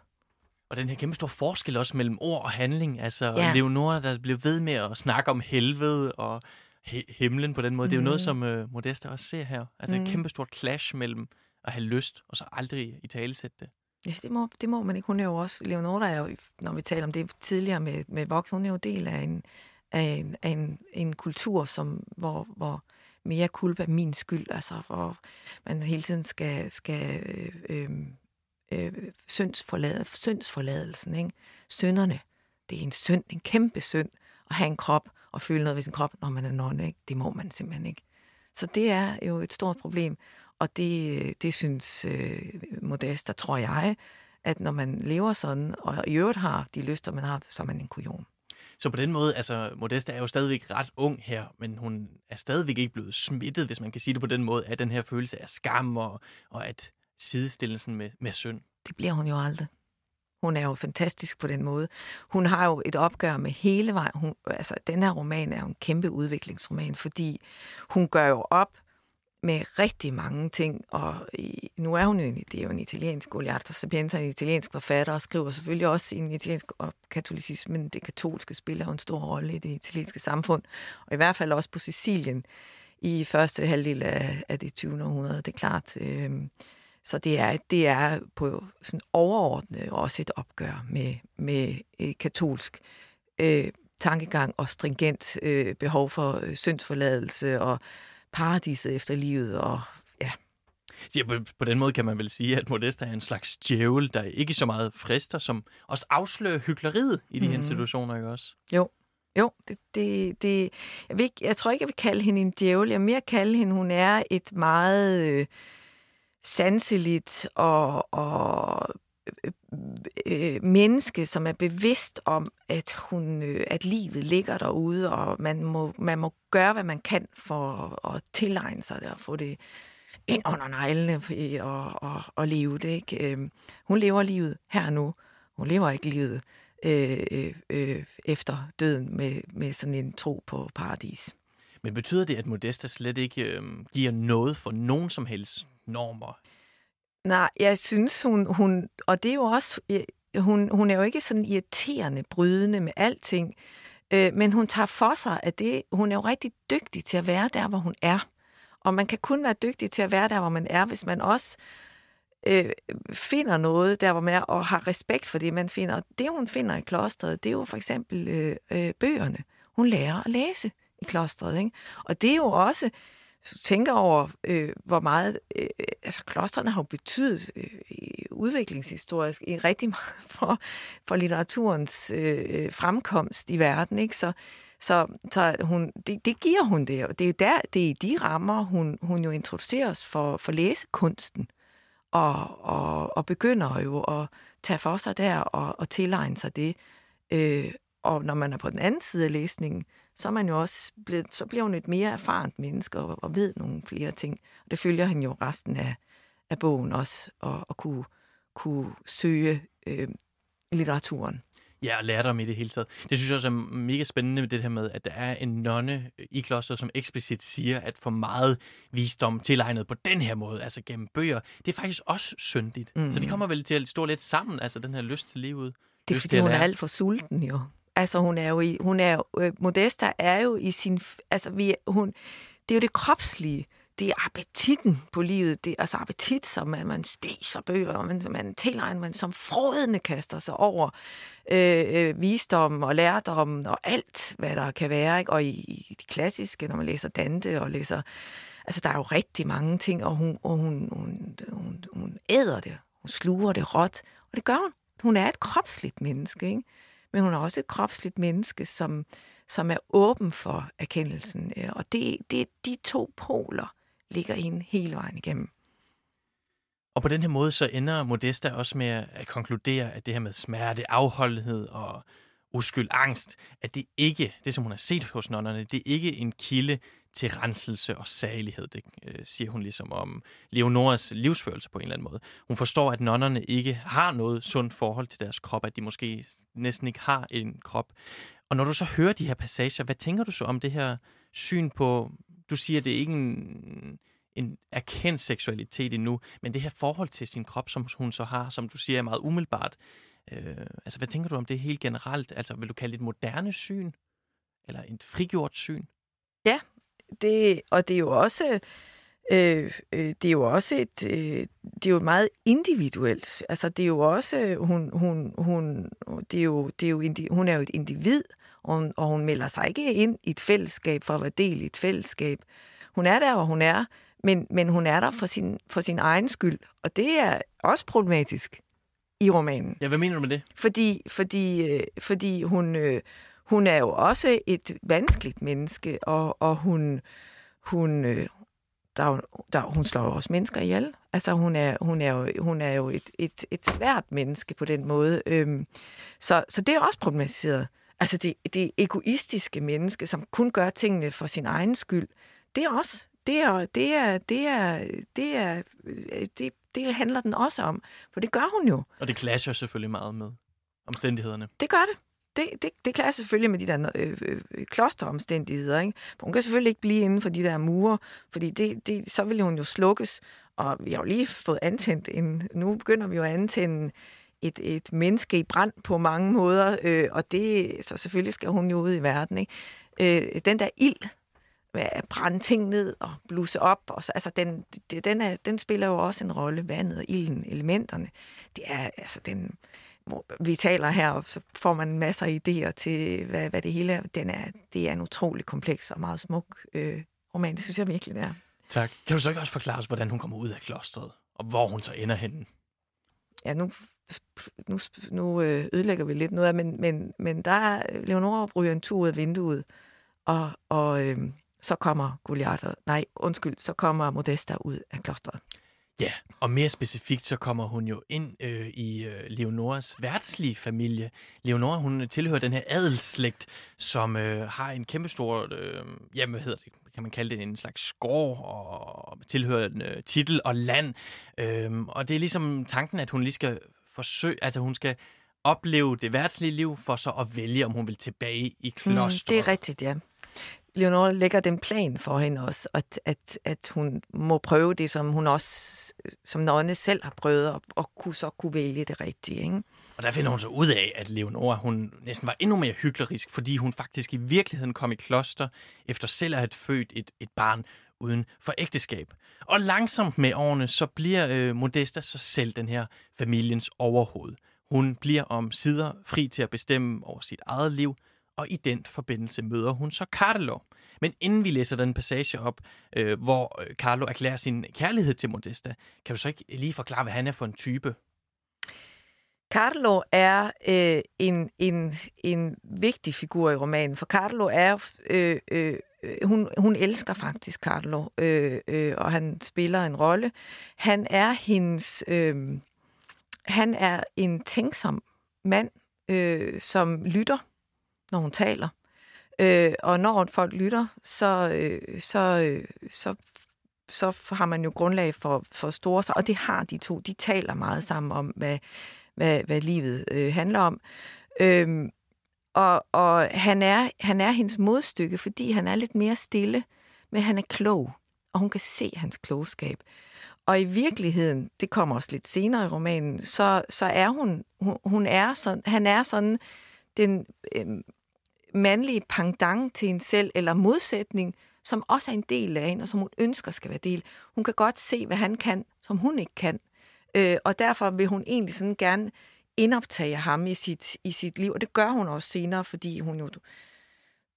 Og den her kæmpe store forskel også mellem ord og handling. Altså ja. Leonora, der blev ved med at snakke om helvede og he- himlen på den måde. Mm. Det er jo noget, mhm. som øh, Modesta også ser her. Altså mm. et kæmpe stort clash mellem at have lyst og så aldrig i talesætte det. Ja, det må, det må man ikke. Hun er jo også, Leonora er jo, når vi taler om det tidligere med, med voks, hun er jo del af en, af en, af en, en kultur, som, hvor, hvor mere kulpa min skyld, altså hvor man hele tiden skal, skal øh, øh, øh, syndsforlade, syndsforladelsen, ikke? Synderne, det er en synd, en kæmpe synd, at have en krop og føle noget ved sin krop, når man er nonne, ikke? Det må man simpelthen ikke. Så det er jo et stort problem. Og det, det synes øh, Modesta, tror jeg, at når man lever sådan, og i øvrigt har de lyster, man har, så er man en kujon. Så på den måde, altså Modesta er jo stadigvæk ret ung her, men hun er stadigvæk ikke blevet smittet, hvis man kan sige det på den måde, af den her følelse af skam og, og at sidestillelsen med, med synd. Det bliver hun jo aldrig. Hun er jo fantastisk på den måde. Hun har jo et opgør med hele vejen. Hun, altså, den her roman er jo en kæmpe udviklingsroman, fordi hun gør jo op med rigtig mange ting, og i, nu er hun jo, det er jo en italiensk, Goliardo Sapienza, en italiensk forfatter, og skriver selvfølgelig også i en italiensk og katolicismen, det katolske spiller en stor rolle i det italienske samfund, og i hvert fald også på Sicilien i første halvdel af, af det 20. århundrede, det er klart. Øh, så det er, det er på sådan overordnet også et opgør med, med øh, katolsk øh, tankegang og stringent øh, behov for øh, syndsforladelse og paradiset efter livet, og ja. Ja, på, på den måde kan man vel sige, at Modesta er en slags djævel, der ikke så meget frister, som også afslører hyggeleriet i de mm. her mhm. situationer, ikke også? Jo, jo, det, det, det, jeg, vil ikke, jeg tror ikke, jeg vil kalde hende en djævel. Jeg vil mere kalde hende, hun er et meget øh, sanseligt og, og øh, menneske, som er bevidst om, at hun, øh, at livet ligger derude, og man må, man må gøre, hvad man kan for at tilegne sig det og få det ind under neglene øh, og, og, og leve det. Ikke? Øh, hun lever livet her nu. Hun lever ikke livet øh, øh, øh, efter døden med, med sådan en tro på paradis. Men betyder det, at Modesta slet ikke øh, giver noget for nogen som helst normer? Nej, jeg synes, hun, hun og det er jo også, hun, hun er jo ikke sådan irriterende, brydende med alting, øh, men hun tager for sig at det, hun er jo rigtig dygtig til at være der, hvor hun er. Og man kan kun være dygtig til at være der, hvor man er, hvis man også øh, finder noget der, hvor man er, og har respekt for det, man finder. Det, hun finder i klosteret, det er jo for eksempel øh, øh, bøgerne. Hun lærer at læse i klosteret, ikke? Og det er jo også, hvis du tænker over, øh, hvor meget, øh, altså klostrene har jo betydet øh, udviklingshistorisk i rigtig meget for, for litteraturens øh, fremkomst i verden, ikke? Så, så, så hun, det, det giver hun det, og det er, der, det er i de rammer, hun, hun jo introduceres for, for læsekunsten, og, og, og begynder jo at tage for sig der og, og tilegne sig det. Øh, og når man er på den anden side af læsningen, så er man jo også blevet, så bliver hun et mere erfarent menneske og, og ved nogle flere ting. Og det følger hende jo resten af, af bogen også, og, og kunne, kunne søge øh, litteraturen. Ja, og lære dem i det hele taget. Det synes jeg også er mega spændende med det her med, at der er en nonne i kloster, som eksplicit siger, at for meget visdom tilegnet på den her måde, altså gennem bøger, det er faktisk også syndigt. Mm. Så det kommer vel til at stå lidt sammen, altså den her lyst til livet. Det er fordi, hun er alt for sulten jo. Altså hun er jo i, hun er jo, øh, Modesta er jo i sin, altså vi, hun, det er jo det kropslige, det er appetitten på livet, det er altså appetit, som man, man spiser bøger, og man, man tilegner, man som frådende kaster sig over øh, øh, visdom og lærdom og alt, hvad der kan være. Ikke? Og i, i de klassiske, når man læser Dante og læser, altså der er jo rigtig mange ting, og hun, og hun, hun, hun, hun æder det, hun sluger det råt, og det gør hun. Hun er et kropsligt menneske, ikke? Men hun er også et kropsligt menneske, som, som er åben for erkendelsen. Øh, og det, det de to poler ligger hende hele vejen igennem. Og på den her måde så ender Modesta også med at konkludere, at det her med smerte, afholdenhed og uskyld, angst, at det ikke, det som hun har set hos nonnerne, det er ikke en kilde til renselse og salighed. Det øh, siger hun ligesom om Leonoras livsførelse på en eller anden måde. Hun forstår, at nonnerne ikke har noget sundt forhold til deres krop, at de måske næsten ikke har en krop. Og når du så hører de her passager, hvad tænker du så om det her syn på, du siger, det er ikke en, en erkendt seksualitet endnu, men det her forhold til sin krop, som hun så har, som du siger er meget umiddelbart. Øh, altså, hvad tænker du om det helt generelt? Altså, vil du kalde det et moderne syn? Eller et frigjort syn? Ja, det, og det er jo også... Øh, øh, det er jo også et, øh, det er jo meget individuelt. Altså det er jo også hun hun hun det er jo det er jo indi, hun er jo et individ, og hun, og hun melder sig ikke ind i et fællesskab for at være del i et fællesskab. Hun er der, hvor hun er, men, men hun er der for sin, for sin egen skyld, og det er også problematisk i romanen. Ja, hvad mener du med det? Fordi, fordi, øh, fordi hun, øh, hun er jo også et vanskeligt menneske, og, og hun, hun, øh, der, der, hun slår jo også mennesker ihjel. Altså, hun er, hun er jo, hun er jo et, et, et svært menneske på den måde. Øhm, så, så det er også problematiseret. Altså, det, det egoistiske menneske, som kun gør tingene for sin egen skyld, det er også det er, det er, det er, det er, det, det handler den også om. For det gør hun jo. Og det clasher selvfølgelig meget med omstændighederne. Det gør det det, det, det klarer selvfølgelig med de der øh, øh, klosteromstændigheder. Ikke? For hun kan selvfølgelig ikke blive inden for de der mure, fordi det, det, så ville hun jo slukkes. Og vi har jo lige fået antændt en... Nu begynder vi jo at antænde et, et menneske i brand på mange måder, øh, og det, så selvfølgelig skal hun jo ud i verden. Ikke? Øh, den der ild, at brænde ting ned og bluse op, og så, altså den, den, er, den spiller jo også en rolle, vandet og ilden, elementerne. Det er altså den vi taler her, og så får man masser af idéer til, hvad, hvad det hele er. Den er. Det er en utrolig kompleks og meget smuk øh, roman. Det synes jeg virkelig, det er. Tak. Kan du så ikke også forklare os, hvordan hun kommer ud af klostret, og hvor hun så ender henne? Ja, nu, nu, nu øh, ødelægger vi lidt noget af, men, men, men der er Leonora ryger en tur ud af vinduet, og, og øh, så kommer Goliath, nej, undskyld, så kommer Modesta ud af klostret. Ja, og mere specifikt så kommer hun jo ind øh, i øh, Leonoras værtslige familie. Leonora, hun tilhører den her adelsslægt, som øh, har en kæmpestor, øh, jamen hvad hedder det, kan man kalde det en slags gård og tilhører en øh, titel og land. Øh, og det er ligesom tanken, at hun lige skal forsøge, altså hun skal opleve det værtslige liv, for så at vælge, om hun vil tilbage i klosteret. Mm, det er rigtigt, ja. Leonora lægger den plan for hende også, at, at, at hun må prøve det, som hun også som nonne selv har prøvet, og, og kunne så kunne vælge det rigtige. Ikke? Og der finder hun så ud af, at Leonora hun næsten var endnu mere hyklerisk, fordi hun faktisk i virkeligheden kom i kloster, efter selv at have født et, et barn uden for ægteskab. Og langsomt med årene, så bliver øh, Modesta så selv den her familiens overhoved. Hun bliver om sider fri til at bestemme over sit eget liv, og i den forbindelse møder hun så Carlo. Men inden vi læser den passage op, øh, hvor øh, Carlo erklærer sin kærlighed til Modesta, kan du så ikke lige forklare, hvad han er for en type? Carlo er øh, en, en, en vigtig figur i romanen, for Carlo er... Øh, øh, øh, hun, hun elsker faktisk Carlo, øh, øh, og han spiller en rolle. Han er hendes... Øh, han er en tænksom mand, øh, som lytter når hun taler. Øh, og når folk lytter, så, øh, så, øh, så, så har man jo grundlag for, for store sig, og det har de to. De taler meget sammen om, hvad, hvad, hvad livet øh, handler om. Øh, og og han, er, han er hendes modstykke, fordi han er lidt mere stille, men han er klog, og hun kan se hans klogskab. Og i virkeligheden, det kommer også lidt senere i romanen, så, så er hun, hun, hun er sådan, han er sådan den øh, mandlige pangdang til en selv, eller modsætning, som også er en del af en, og som hun ønsker skal være del. Hun kan godt se, hvad han kan, som hun ikke kan. Øh, og derfor vil hun egentlig sådan gerne indoptage ham i sit, i sit liv, og det gør hun også senere, fordi hun jo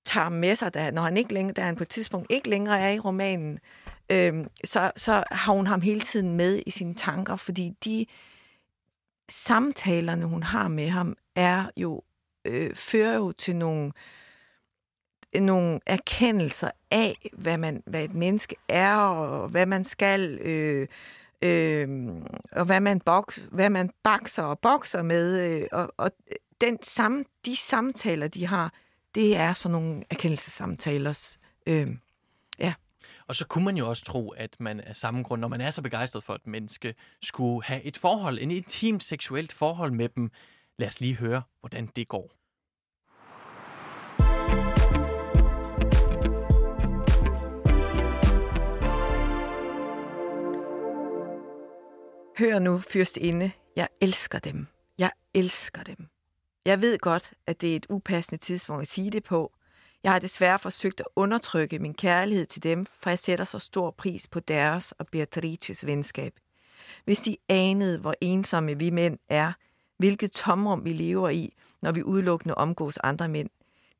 tager med sig, da, når han ikke længere, da han på et tidspunkt ikke længere er i romanen, øh, så, så har hun ham hele tiden med i sine tanker, fordi de samtalerne, hun har med ham, er jo øh, fører jo til nogle, nogle erkendelser af, hvad, man, hvad et menneske er, og hvad man skal, øh, øh, og hvad man, boks, hvad man bakser og bokser med. Øh, og, og den samme, de samtaler, de har, det er sådan nogle erkendelsessamtaler. Øh, ja. Og så kunne man jo også tro, at man af samme grund, når man er så begejstret for et menneske, skulle have et forhold, en intimt seksuelt forhold med dem. Lad os lige høre, hvordan det går. Hør nu, fyrstinde, jeg elsker dem. Jeg elsker dem. Jeg ved godt, at det er et upassende tidspunkt at sige det på. Jeg har desværre forsøgt at undertrykke min kærlighed til dem, for jeg sætter så stor pris på deres og Beatrices venskab. Hvis de anede, hvor ensomme vi mænd er, hvilket tomrum vi lever i, når vi udelukkende omgås andre mænd.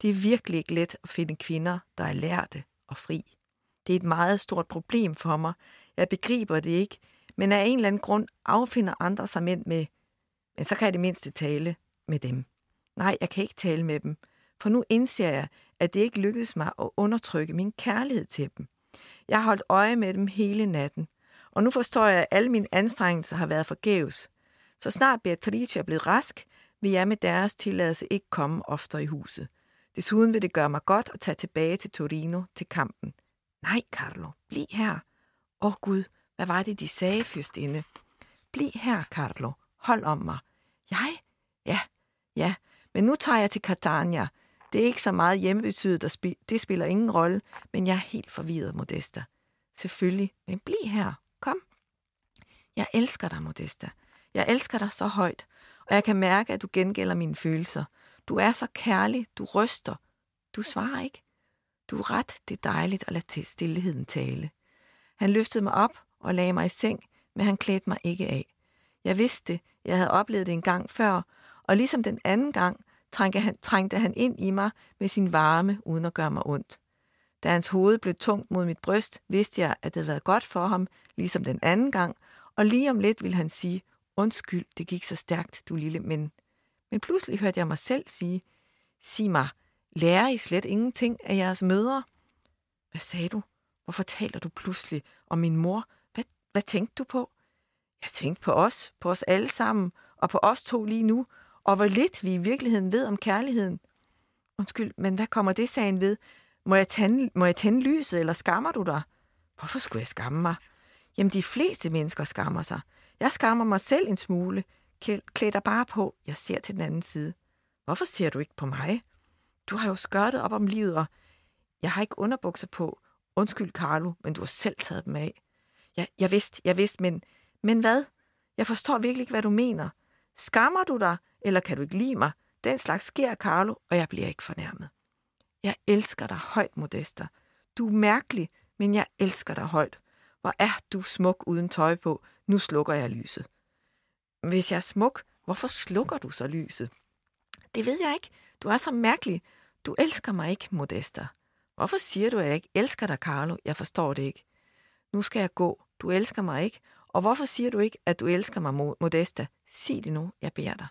Det er virkelig ikke let at finde kvinder, der er lærte og fri. Det er et meget stort problem for mig. Jeg begriber det ikke, men af en eller anden grund affinder andre sig mænd med, men så kan jeg det mindste tale med dem. Nej, jeg kan ikke tale med dem, for nu indser jeg, at det ikke lykkedes mig at undertrykke min kærlighed til dem. Jeg har holdt øje med dem hele natten, og nu forstår jeg, at alle mine anstrengelser har været forgæves. Så snart Beatrice er blevet rask, vil jeg med deres tilladelse ikke komme oftere i huset. Desuden vil det gøre mig godt at tage tilbage til Torino til kampen. Nej, Carlo, bliv her. Åh oh, Gud, hvad var det, de sagde, fyrstinde? Bliv her, Carlo. Hold om mig. Jeg? Ja, ja. Men nu tager jeg til Catania. Det er ikke så meget hjemmebetydet, der spi- det spiller ingen rolle, men jeg er helt forvirret, Modesta. Selvfølgelig, men bliv her. Kom. Jeg elsker dig, Modesta. Jeg elsker dig så højt, og jeg kan mærke, at du gengælder mine følelser. Du er så kærlig, du ryster. Du svarer ikke. Du er ret, det er dejligt at lade stillheden tale. Han løftede mig op og lagde mig i seng, men han klædte mig ikke af. Jeg vidste det, jeg havde oplevet det en gang før, og ligesom den anden gang trængte han, trængte han ind i mig med sin varme, uden at gøre mig ondt. Da hans hoved blev tungt mod mit bryst, vidste jeg, at det havde været godt for ham, ligesom den anden gang, og lige om lidt ville han sige, undskyld, det gik så stærkt, du lille, men... Men pludselig hørte jeg mig selv sige, sig mig, lærer I slet ingenting af jeres mødre? Hvad sagde du? Hvorfor taler du pludselig om min mor? Hvad hvad tænkte du på? Jeg tænkte på os, på os alle sammen, og på os to lige nu, og hvor lidt vi i virkeligheden ved om kærligheden. Undskyld, men hvad kommer det sagen ved? Må jeg, tænde, må jeg tænde lyset, eller skammer du dig? Hvorfor skulle jeg skamme mig? Jamen, de fleste mennesker skammer sig. Jeg skammer mig selv en smule. Klæd dig bare på. Jeg ser til den anden side. Hvorfor ser du ikke på mig? Du har jo skørtet op om livet, og jeg har ikke underbukser på. Undskyld, Carlo, men du har selv taget dem af. Ja, jeg vidste, jeg vidste, men, men hvad? Jeg forstår virkelig ikke, hvad du mener. Skammer du dig, eller kan du ikke lide mig? Den slags sker, Carlo, og jeg bliver ikke fornærmet. Jeg elsker dig højt, Modesta. Du er mærkelig, men jeg elsker dig højt. Hvor er du smuk uden tøj på. Nu slukker jeg lyset. Hvis jeg er smuk, hvorfor slukker du så lyset? Det ved jeg ikke. Du er så mærkelig. Du elsker mig ikke, Modesta. Hvorfor siger du, at jeg ikke elsker dig, Carlo? Jeg forstår det ikke. Nu skal jeg gå. Du elsker mig ikke. Og hvorfor siger du ikke, at du elsker mig, Modesta? Sig det nu, jeg beder dig.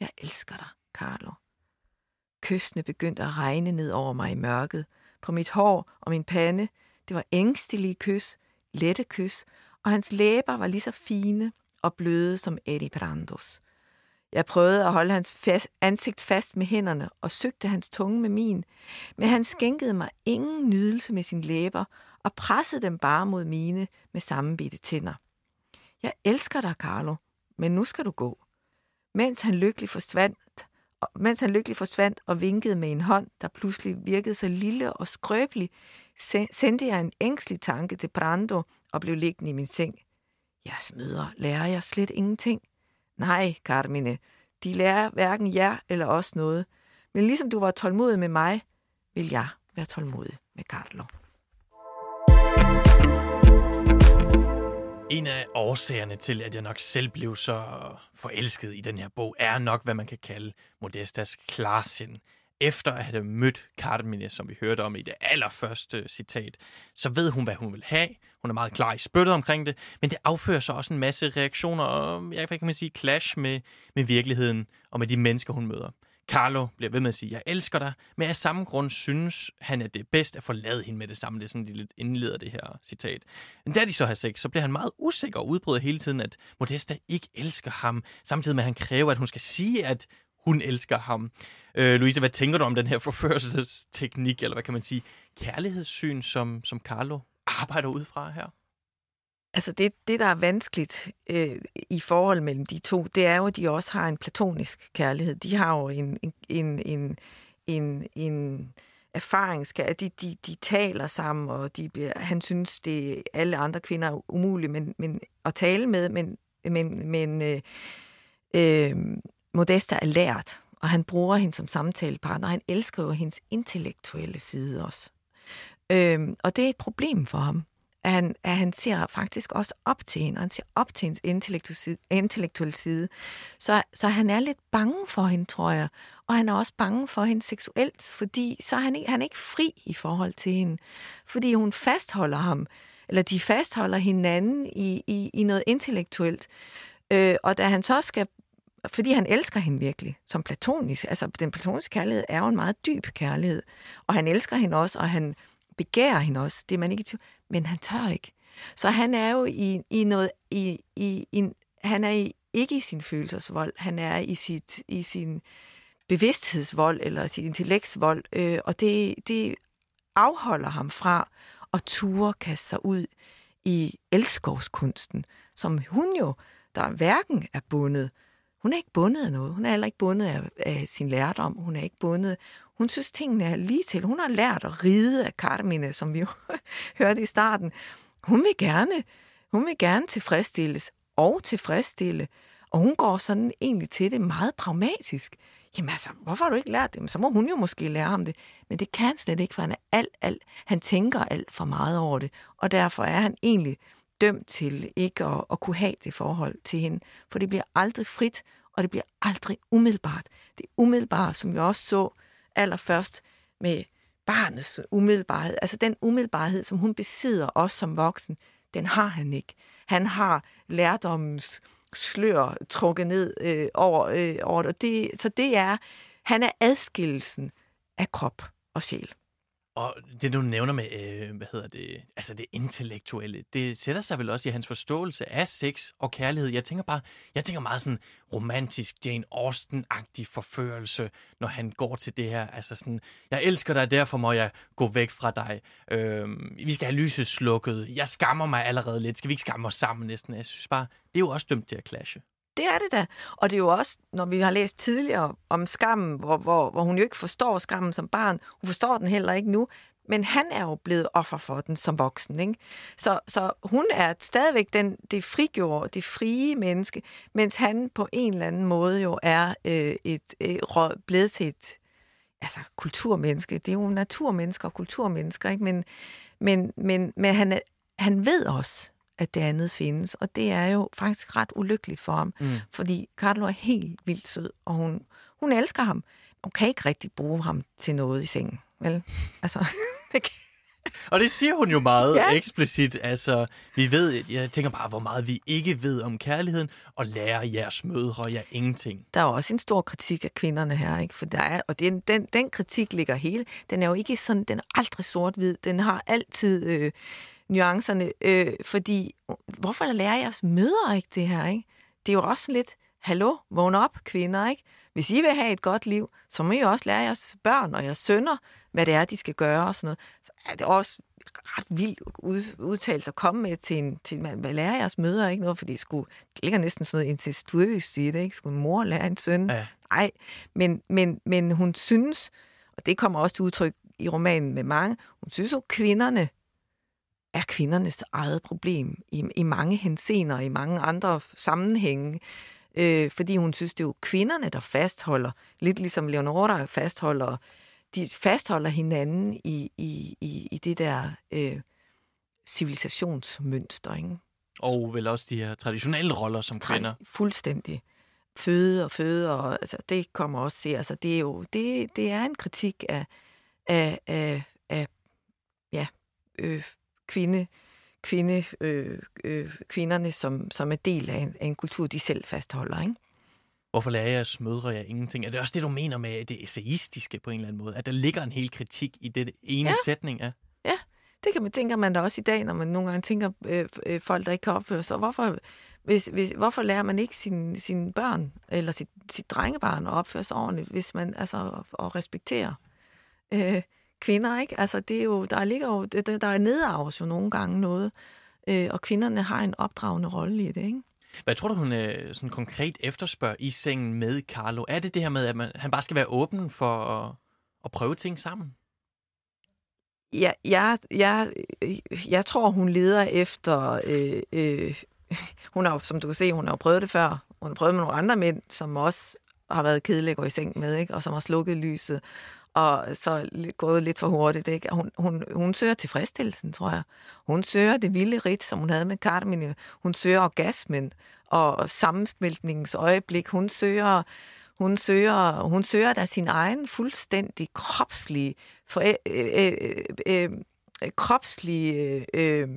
Jeg elsker dig, Carlo. Kystene begyndte at regne ned over mig i mørket. På mit hår og min pande. Det var ængstelige kys, lette kys, og hans læber var lige så fine og bløde som Eddie Brandos. Jeg prøvede at holde hans fast, ansigt fast med hænderne og søgte hans tunge med min, men han skænkede mig ingen nydelse med sine læber og pressede dem bare mod mine med sammenbitte tænder. Jeg elsker dig, Carlo, men nu skal du gå. Mens han lykkelig forsvandt, mens han lykkelig forsvandt og vinkede med en hånd, der pludselig virkede så lille og skrøbelig, sendte jeg en ængstelig tanke til Brando og blev liggende i min seng. Jeres møder lærer jeg slet ingenting. Nej, Carmine, de lærer hverken jer eller os noget. Men ligesom du var tålmodig med mig, vil jeg være tålmodig med Carlo. En af årsagerne til, at jeg nok selv blev så forelsket i den her bog, er nok, hvad man kan kalde Modestas klarsind. Efter at have mødt Carmine, som vi hørte om i det allerførste citat, så ved hun, hvad hun vil have. Hun er meget klar i spyttet omkring det, men det affører så også en masse reaktioner og, jeg kan man sige, clash med, med virkeligheden og med de mennesker, hun møder. Carlo bliver ved med at sige, jeg elsker dig, men af samme grund synes han, at det er bedst at forlade hende med det samme. Det er sådan, de lidt indleder det her citat. Men da de så har sex, så bliver han meget usikker og udbryder hele tiden, at Modesta ikke elsker ham, samtidig med, at han kræver, at hun skal sige, at hun elsker ham. Øh, Louise, hvad tænker du om den her forførelsesteknik, eller hvad kan man sige, kærlighedssyn, som, som Carlo arbejder ud fra her? Altså det, det der er vanskeligt øh, i forhold mellem de to, det er jo, at de også har en platonisk kærlighed. De har jo en, en, en, en, en, en erfaringskærlighed. De, de, de taler sammen, og de bliver, han synes, det alle andre kvinder er umuligt men, men, at tale med, men, men, men øh, øh, Modesta er lært, og han bruger hende som samtalepartner. Han elsker jo hendes intellektuelle side også. Øh, og det er et problem for ham at han, at han ser faktisk også op til hende, og han ser op til hendes intellektuelle side. Så, så han er lidt bange for hende, tror jeg. Og han er også bange for hende seksuelt, fordi så er han ikke, han er ikke fri i forhold til hende. Fordi hun fastholder ham, eller de fastholder hinanden i, i, i noget intellektuelt. Øh, og da han så skal fordi han elsker hende virkelig, som platonisk. Altså, den platoniske kærlighed er jo en meget dyb kærlighed. Og han elsker hende også, og han begærer hende også. Det er man ikke i men han tør ikke. Så han er jo i, i noget, i, i, i, han er i, ikke i sin følelsesvold, han er i, sit, i sin bevidsthedsvold eller sit intellektsvold, øh, og det, det afholder ham fra at ture kaste sig ud i elskovskunsten, som hun jo, der hverken er bundet, hun er ikke bundet af noget, hun er heller ikke bundet af, af sin lærdom, hun er ikke bundet, hun synes, tingene er lige til. Hun har lært at ride af Carmine, som vi jo hørte i starten. Hun vil gerne, hun vil gerne tilfredsstilles og tilfredsstille. Og hun går sådan egentlig til det meget pragmatisk. Jamen altså, hvorfor har du ikke lært det? så må hun jo måske lære ham det. Men det kan han slet ikke, for han er alt, alt, han tænker alt for meget over det. Og derfor er han egentlig dømt til ikke at, at kunne have det forhold til hende. For det bliver aldrig frit, og det bliver aldrig umiddelbart. Det umiddelbare, umiddelbart, som vi også så allerførst med barnets umiddelbarhed. Altså den umiddelbarhed, som hun besidder også som voksen, den har han ikke. Han har lærdommens slør trukket ned øh, over, øh, over det. Så det er, han er adskillelsen af krop og sjæl. Og det, du nævner med, øh, hvad hedder det, altså det intellektuelle, det sætter sig vel også i hans forståelse af sex og kærlighed. Jeg tænker bare, jeg tænker meget sådan romantisk, Jane Austen-agtig forførelse, når han går til det her. Altså sådan, jeg elsker dig, derfor må jeg gå væk fra dig. Øh, vi skal have lyset slukket. Jeg skammer mig allerede lidt. Skal vi ikke skamme os sammen næsten? Jeg synes bare, det er jo også dømt til at clashe. Det er det da. Og det er jo også, når vi har læst tidligere om skammen, hvor, hvor, hvor hun jo ikke forstår skammen som barn. Hun forstår den heller ikke nu. Men han er jo blevet offer for den som voksen. Ikke? Så, så hun er stadigvæk den, det frigjorde, det frie menneske, mens han på en eller anden måde jo er øh, et, øh, blevet til et altså, kulturmenneske. Det er jo naturmennesker og kulturmennesker, ikke? Men, men, men, men han, han ved også, at det andet findes. Og det er jo faktisk ret ulykkeligt for ham, mm. fordi Carlo er helt vildt sød, og hun, hun elsker ham. Hun kan ikke rigtig bruge ham til noget i sengen. Vel? Altså, det kan... Og det siger hun jo meget ja. eksplicit. Altså, vi ved, jeg tænker bare, hvor meget vi ikke ved om kærligheden, og lærer jeres mødre jer ingenting. Der er også en stor kritik af kvinderne her, ikke? For der er, og den, den, den kritik ligger hele. Den er jo ikke sådan, den er aldrig sort-hvid. Den har altid øh, nuancerne, øh, fordi hvorfor lærer jeres mødre ikke det her, ikke? Det er jo også lidt, hallo, vågn op, kvinder, ikke? Hvis I vil have et godt liv, så må I også lære jeres børn og jeres sønner, hvad det er, de skal gøre og sådan noget. Så er det også ret vildt udtalelse at komme med til en, til man, hvad lærer jeres mødre ikke noget, fordi det, skulle, det ligger næsten sådan noget incestuøst i det, ikke? Skulle en mor lære en søn? Ja. Nej, men, men, men hun synes, og det kommer også til udtryk i romanen med mange, hun synes jo, kvinderne er kvindernes eget problem i, i mange hensener, i mange andre sammenhænge. Øh, fordi hun synes, det er jo kvinderne, der fastholder, lidt ligesom Leonora fastholder, de fastholder hinanden i, i, i, i det der øh, civilisationsmønster. Ikke? Og vel også de her traditionelle roller som kvinder. Fuldstændig. Føde og føde, og altså, det kommer også til. Altså, det er jo det, det er en kritik af, af, af, af ja, øh, kvinde, kvinde, øh, øh, kvinderne, som, som er del af en, af en kultur, de selv fastholder. Ikke? Hvorfor lærer jeres mødre jer ingenting? Er det også det, du mener med det essayistiske på en eller anden måde? At der ligger en hel kritik i det ene ja. sætning af? Ja, det kan man tænke man da også i dag, når man nogle gange tænker øh, øh, folk, der ikke kan opføre sig. Hvorfor, hvis, hvis, hvorfor lærer man ikke sine, sin børn eller sit, sit drengebarn at opføre sig ordentligt, hvis man altså at respektere øh, kvinder, ikke? Altså, det er jo, der ligger jo, der, der er nedarves jo nogle gange noget, øh, og kvinderne har en opdragende rolle i det, ikke? Hvad tror du, hun øh, sådan konkret efterspørger i sengen med Carlo? Er det det her med, at man, han bare skal være åben for at, at prøve ting sammen? Ja, jeg, jeg, jeg tror, hun leder efter... Øh, øh, hun har som du kan se, hun har jo prøvet det før. Hun har prøvet med nogle andre mænd, som også har været kedelige at gå i seng med, ikke? og som har slukket lyset og så gået lidt for hurtigt. Ikke? Hun, hun, hun søger tilfredsstillelsen, tror jeg. Hun søger det vilde rit, som hun havde med Carmen. Hun søger orgasmen og sammensmeltningens øjeblik. Hun søger, hun søger, hun søger da sin egen fuldstændig kropslige, for, øh, øh, øh, øh, kropslige øh,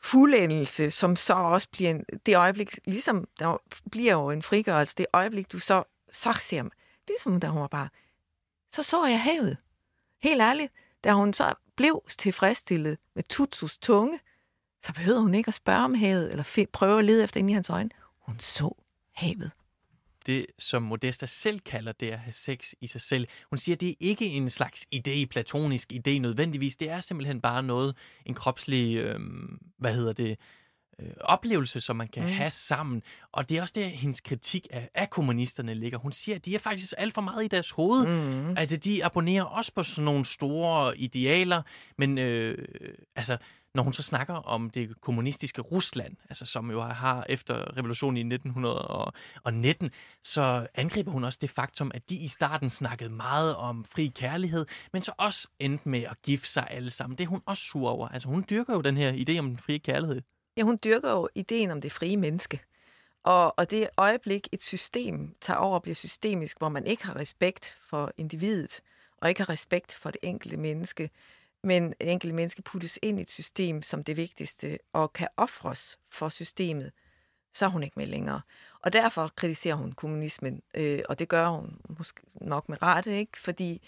fuldendelse, som så også bliver en, det øjeblik, ligesom der bliver jo en frigørelse, det øjeblik, du så, så ser, ligesom da hun var bare så så jeg havet. Helt ærligt, da hun så blev tilfredsstillet med Tutsus tunge, så behøvede hun ikke at spørge om havet, eller prøve at lede efter ind i hans øjne. Hun så havet. Det, som Modesta selv kalder det at have sex i sig selv. Hun siger, at det er ikke en slags idé, platonisk idé nødvendigvis. Det er simpelthen bare noget, en kropslig, øh, hvad hedder det, øh, oplevelse, som man kan mm. have sammen. Og det er også der, hendes kritik af, af kommunisterne ligger. Hun siger, at de er faktisk alt for meget i deres hoved. Mm. Altså, de abonnerer også på sådan nogle store idealer, men øh, altså, når hun så snakker om det kommunistiske Rusland, altså som jo har efter revolutionen i 1919, så angriber hun også det faktum, at de i starten snakkede meget om fri kærlighed, men så også endte med at gifte sig alle sammen. Det er hun også sur over. Altså hun dyrker jo den her idé om den frie kærlighed. Ja, hun dyrker jo ideen om det frie menneske. Og, og det øjeblik, et system tager over og bliver systemisk, hvor man ikke har respekt for individet, og ikke har respekt for det enkelte menneske, men det enkelte menneske puttes ind i et system som det vigtigste, og kan ofres for systemet, så er hun ikke med længere. Og derfor kritiserer hun kommunismen, øh, og det gør hun måske nok med rette, ikke? fordi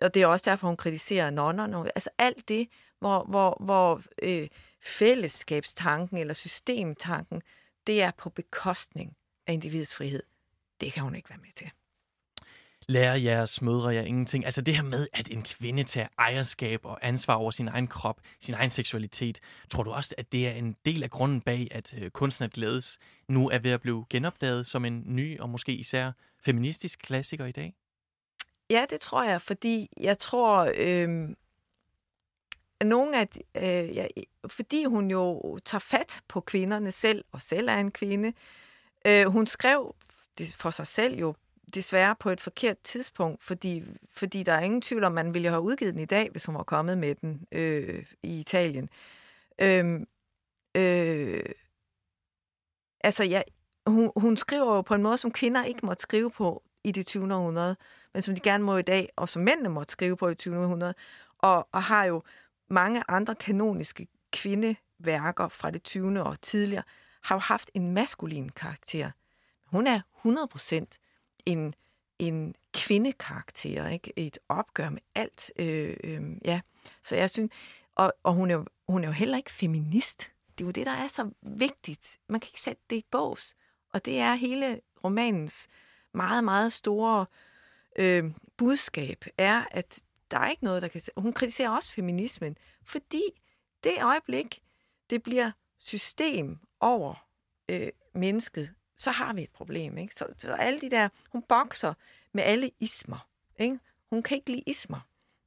og det er også derfor, hun kritiserer nonnerne. Altså alt det, hvor, hvor, hvor øh, fællesskabstanken eller systemtanken, det er på bekostning af individets frihed. Det kan hun ikke være med til. Lærer jeres mødre jer ingenting? Altså det her med, at en kvinde tager ejerskab og ansvar over sin egen krop, sin egen seksualitet. Tror du også, at det er en del af grunden bag, at øh, kunsten at glædes nu er ved at blive genopdaget som en ny og måske især feministisk klassiker i dag? Ja, det tror jeg, fordi jeg tror, øh, nogle af, øh, ja, fordi hun jo tager fat på kvinderne selv, og selv er en kvinde. Øh, hun skrev det for sig selv jo desværre på et forkert tidspunkt, fordi, fordi der er ingen tvivl om, man ville have udgivet den i dag, hvis hun var kommet med den øh, i Italien. Øh, øh, altså, ja, hun, hun skriver jo på en måde, som kvinder ikke måtte skrive på i det 20. århundrede, men som de gerne må i dag, og som mændene måtte skrive på i 20. århundrede, og, og har jo mange andre kanoniske kvindeværker fra det 20. og tidligere, har jo haft en maskulin karakter. Hun er 100% en, en kvindekarakter, ikke? Et opgør med alt. Øh, øh, ja. Så jeg synes, og, og hun, er jo, hun er jo heller ikke feminist. Det er jo det, der er så vigtigt. Man kan ikke sætte det i bås. Og det er hele romanens meget, meget store øh, budskab, er, at der er ikke noget, der kan... Hun kritiserer også feminismen, fordi det øjeblik, det bliver system over øh, mennesket, så har vi et problem. Ikke? Så, så alle de der... Hun bokser med alle ismer. Ikke? Hun kan ikke lide ismer.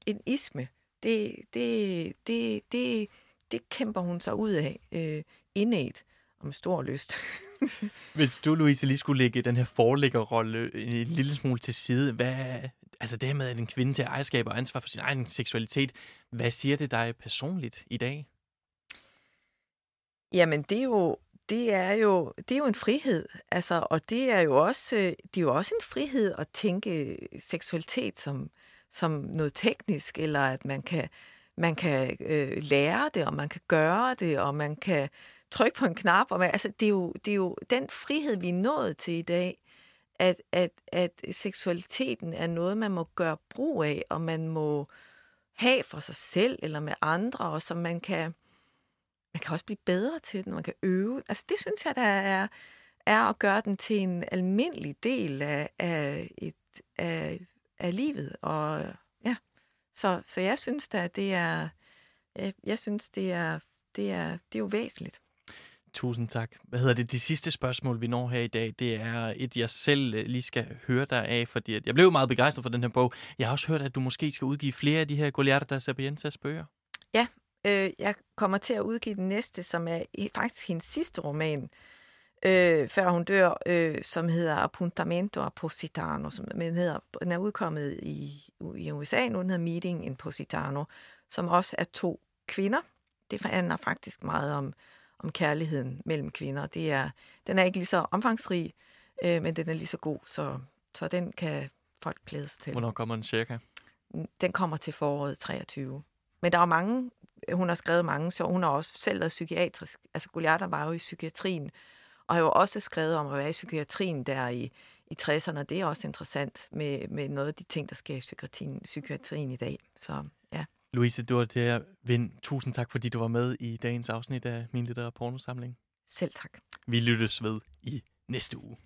En isme, det, det, det, det, det kæmper hun sig ud af øh, indet og med stor lyst. Hvis du, Louise, lige skulle lægge den her forlæggerrolle øh, en lille smule til side, hvad, altså det med, at en kvinde til ejerskab og ansvar for sin egen seksualitet, hvad siger det dig personligt i dag? Jamen, det er jo, det er jo, det er jo en frihed, altså, og det er jo også, øh, det er jo også en frihed at tænke seksualitet som, som noget teknisk, eller at man kan, man kan øh, lære det, og man kan gøre det, og man kan trykke på en knap. Og man, altså, det, er jo, det er jo den frihed, vi er nået til i dag, at, at, at seksualiteten er noget, man må gøre brug af, og man må have for sig selv eller med andre, og som man kan, man kan også blive bedre til den, man kan øve. Altså det synes jeg, der er, er at gøre den til en almindelig del af, af, et, af, af livet. Og ja, så, så jeg synes da, det er, jeg, jeg synes, det er, det er, det er jo væsentligt. Tusind tak. Hvad hedder det? De sidste spørgsmål, vi når her i dag, det er et, jeg selv øh, lige skal høre dig af, fordi at jeg blev meget begejstret for den her bog. Jeg har også hørt, at du måske skal udgive flere af de her Goliarda Sapiensas bøger. Ja, øh, jeg kommer til at udgive den næste, som er faktisk hendes sidste roman, øh, før hun dør, øh, som hedder Appuntamento a Positano, som men hedder, den er udkommet i, i USA nu, den hedder Meeting in Positano, som også er to kvinder. Det handler faktisk meget om om kærligheden mellem kvinder. Det er, den er ikke lige så omfangsrig, øh, men den er lige så god, så, så den kan folk glæde sig til. Hvornår kommer den cirka? Den kommer til foråret 23. Men der er mange, hun har skrevet mange, så hun har også selv været psykiatrisk. Altså Goliath var jo i psykiatrien, og har jo også skrevet om at være i psykiatrien der i, i 60'erne. Det er også interessant med, med noget af de ting, der sker i psykiatrien, psykiatrien i dag. Så. Louise Dorte Vind, tusind tak, fordi du var med i dagens afsnit af Min Litter Pornosamling. Selv tak. Vi lyttes ved i næste uge.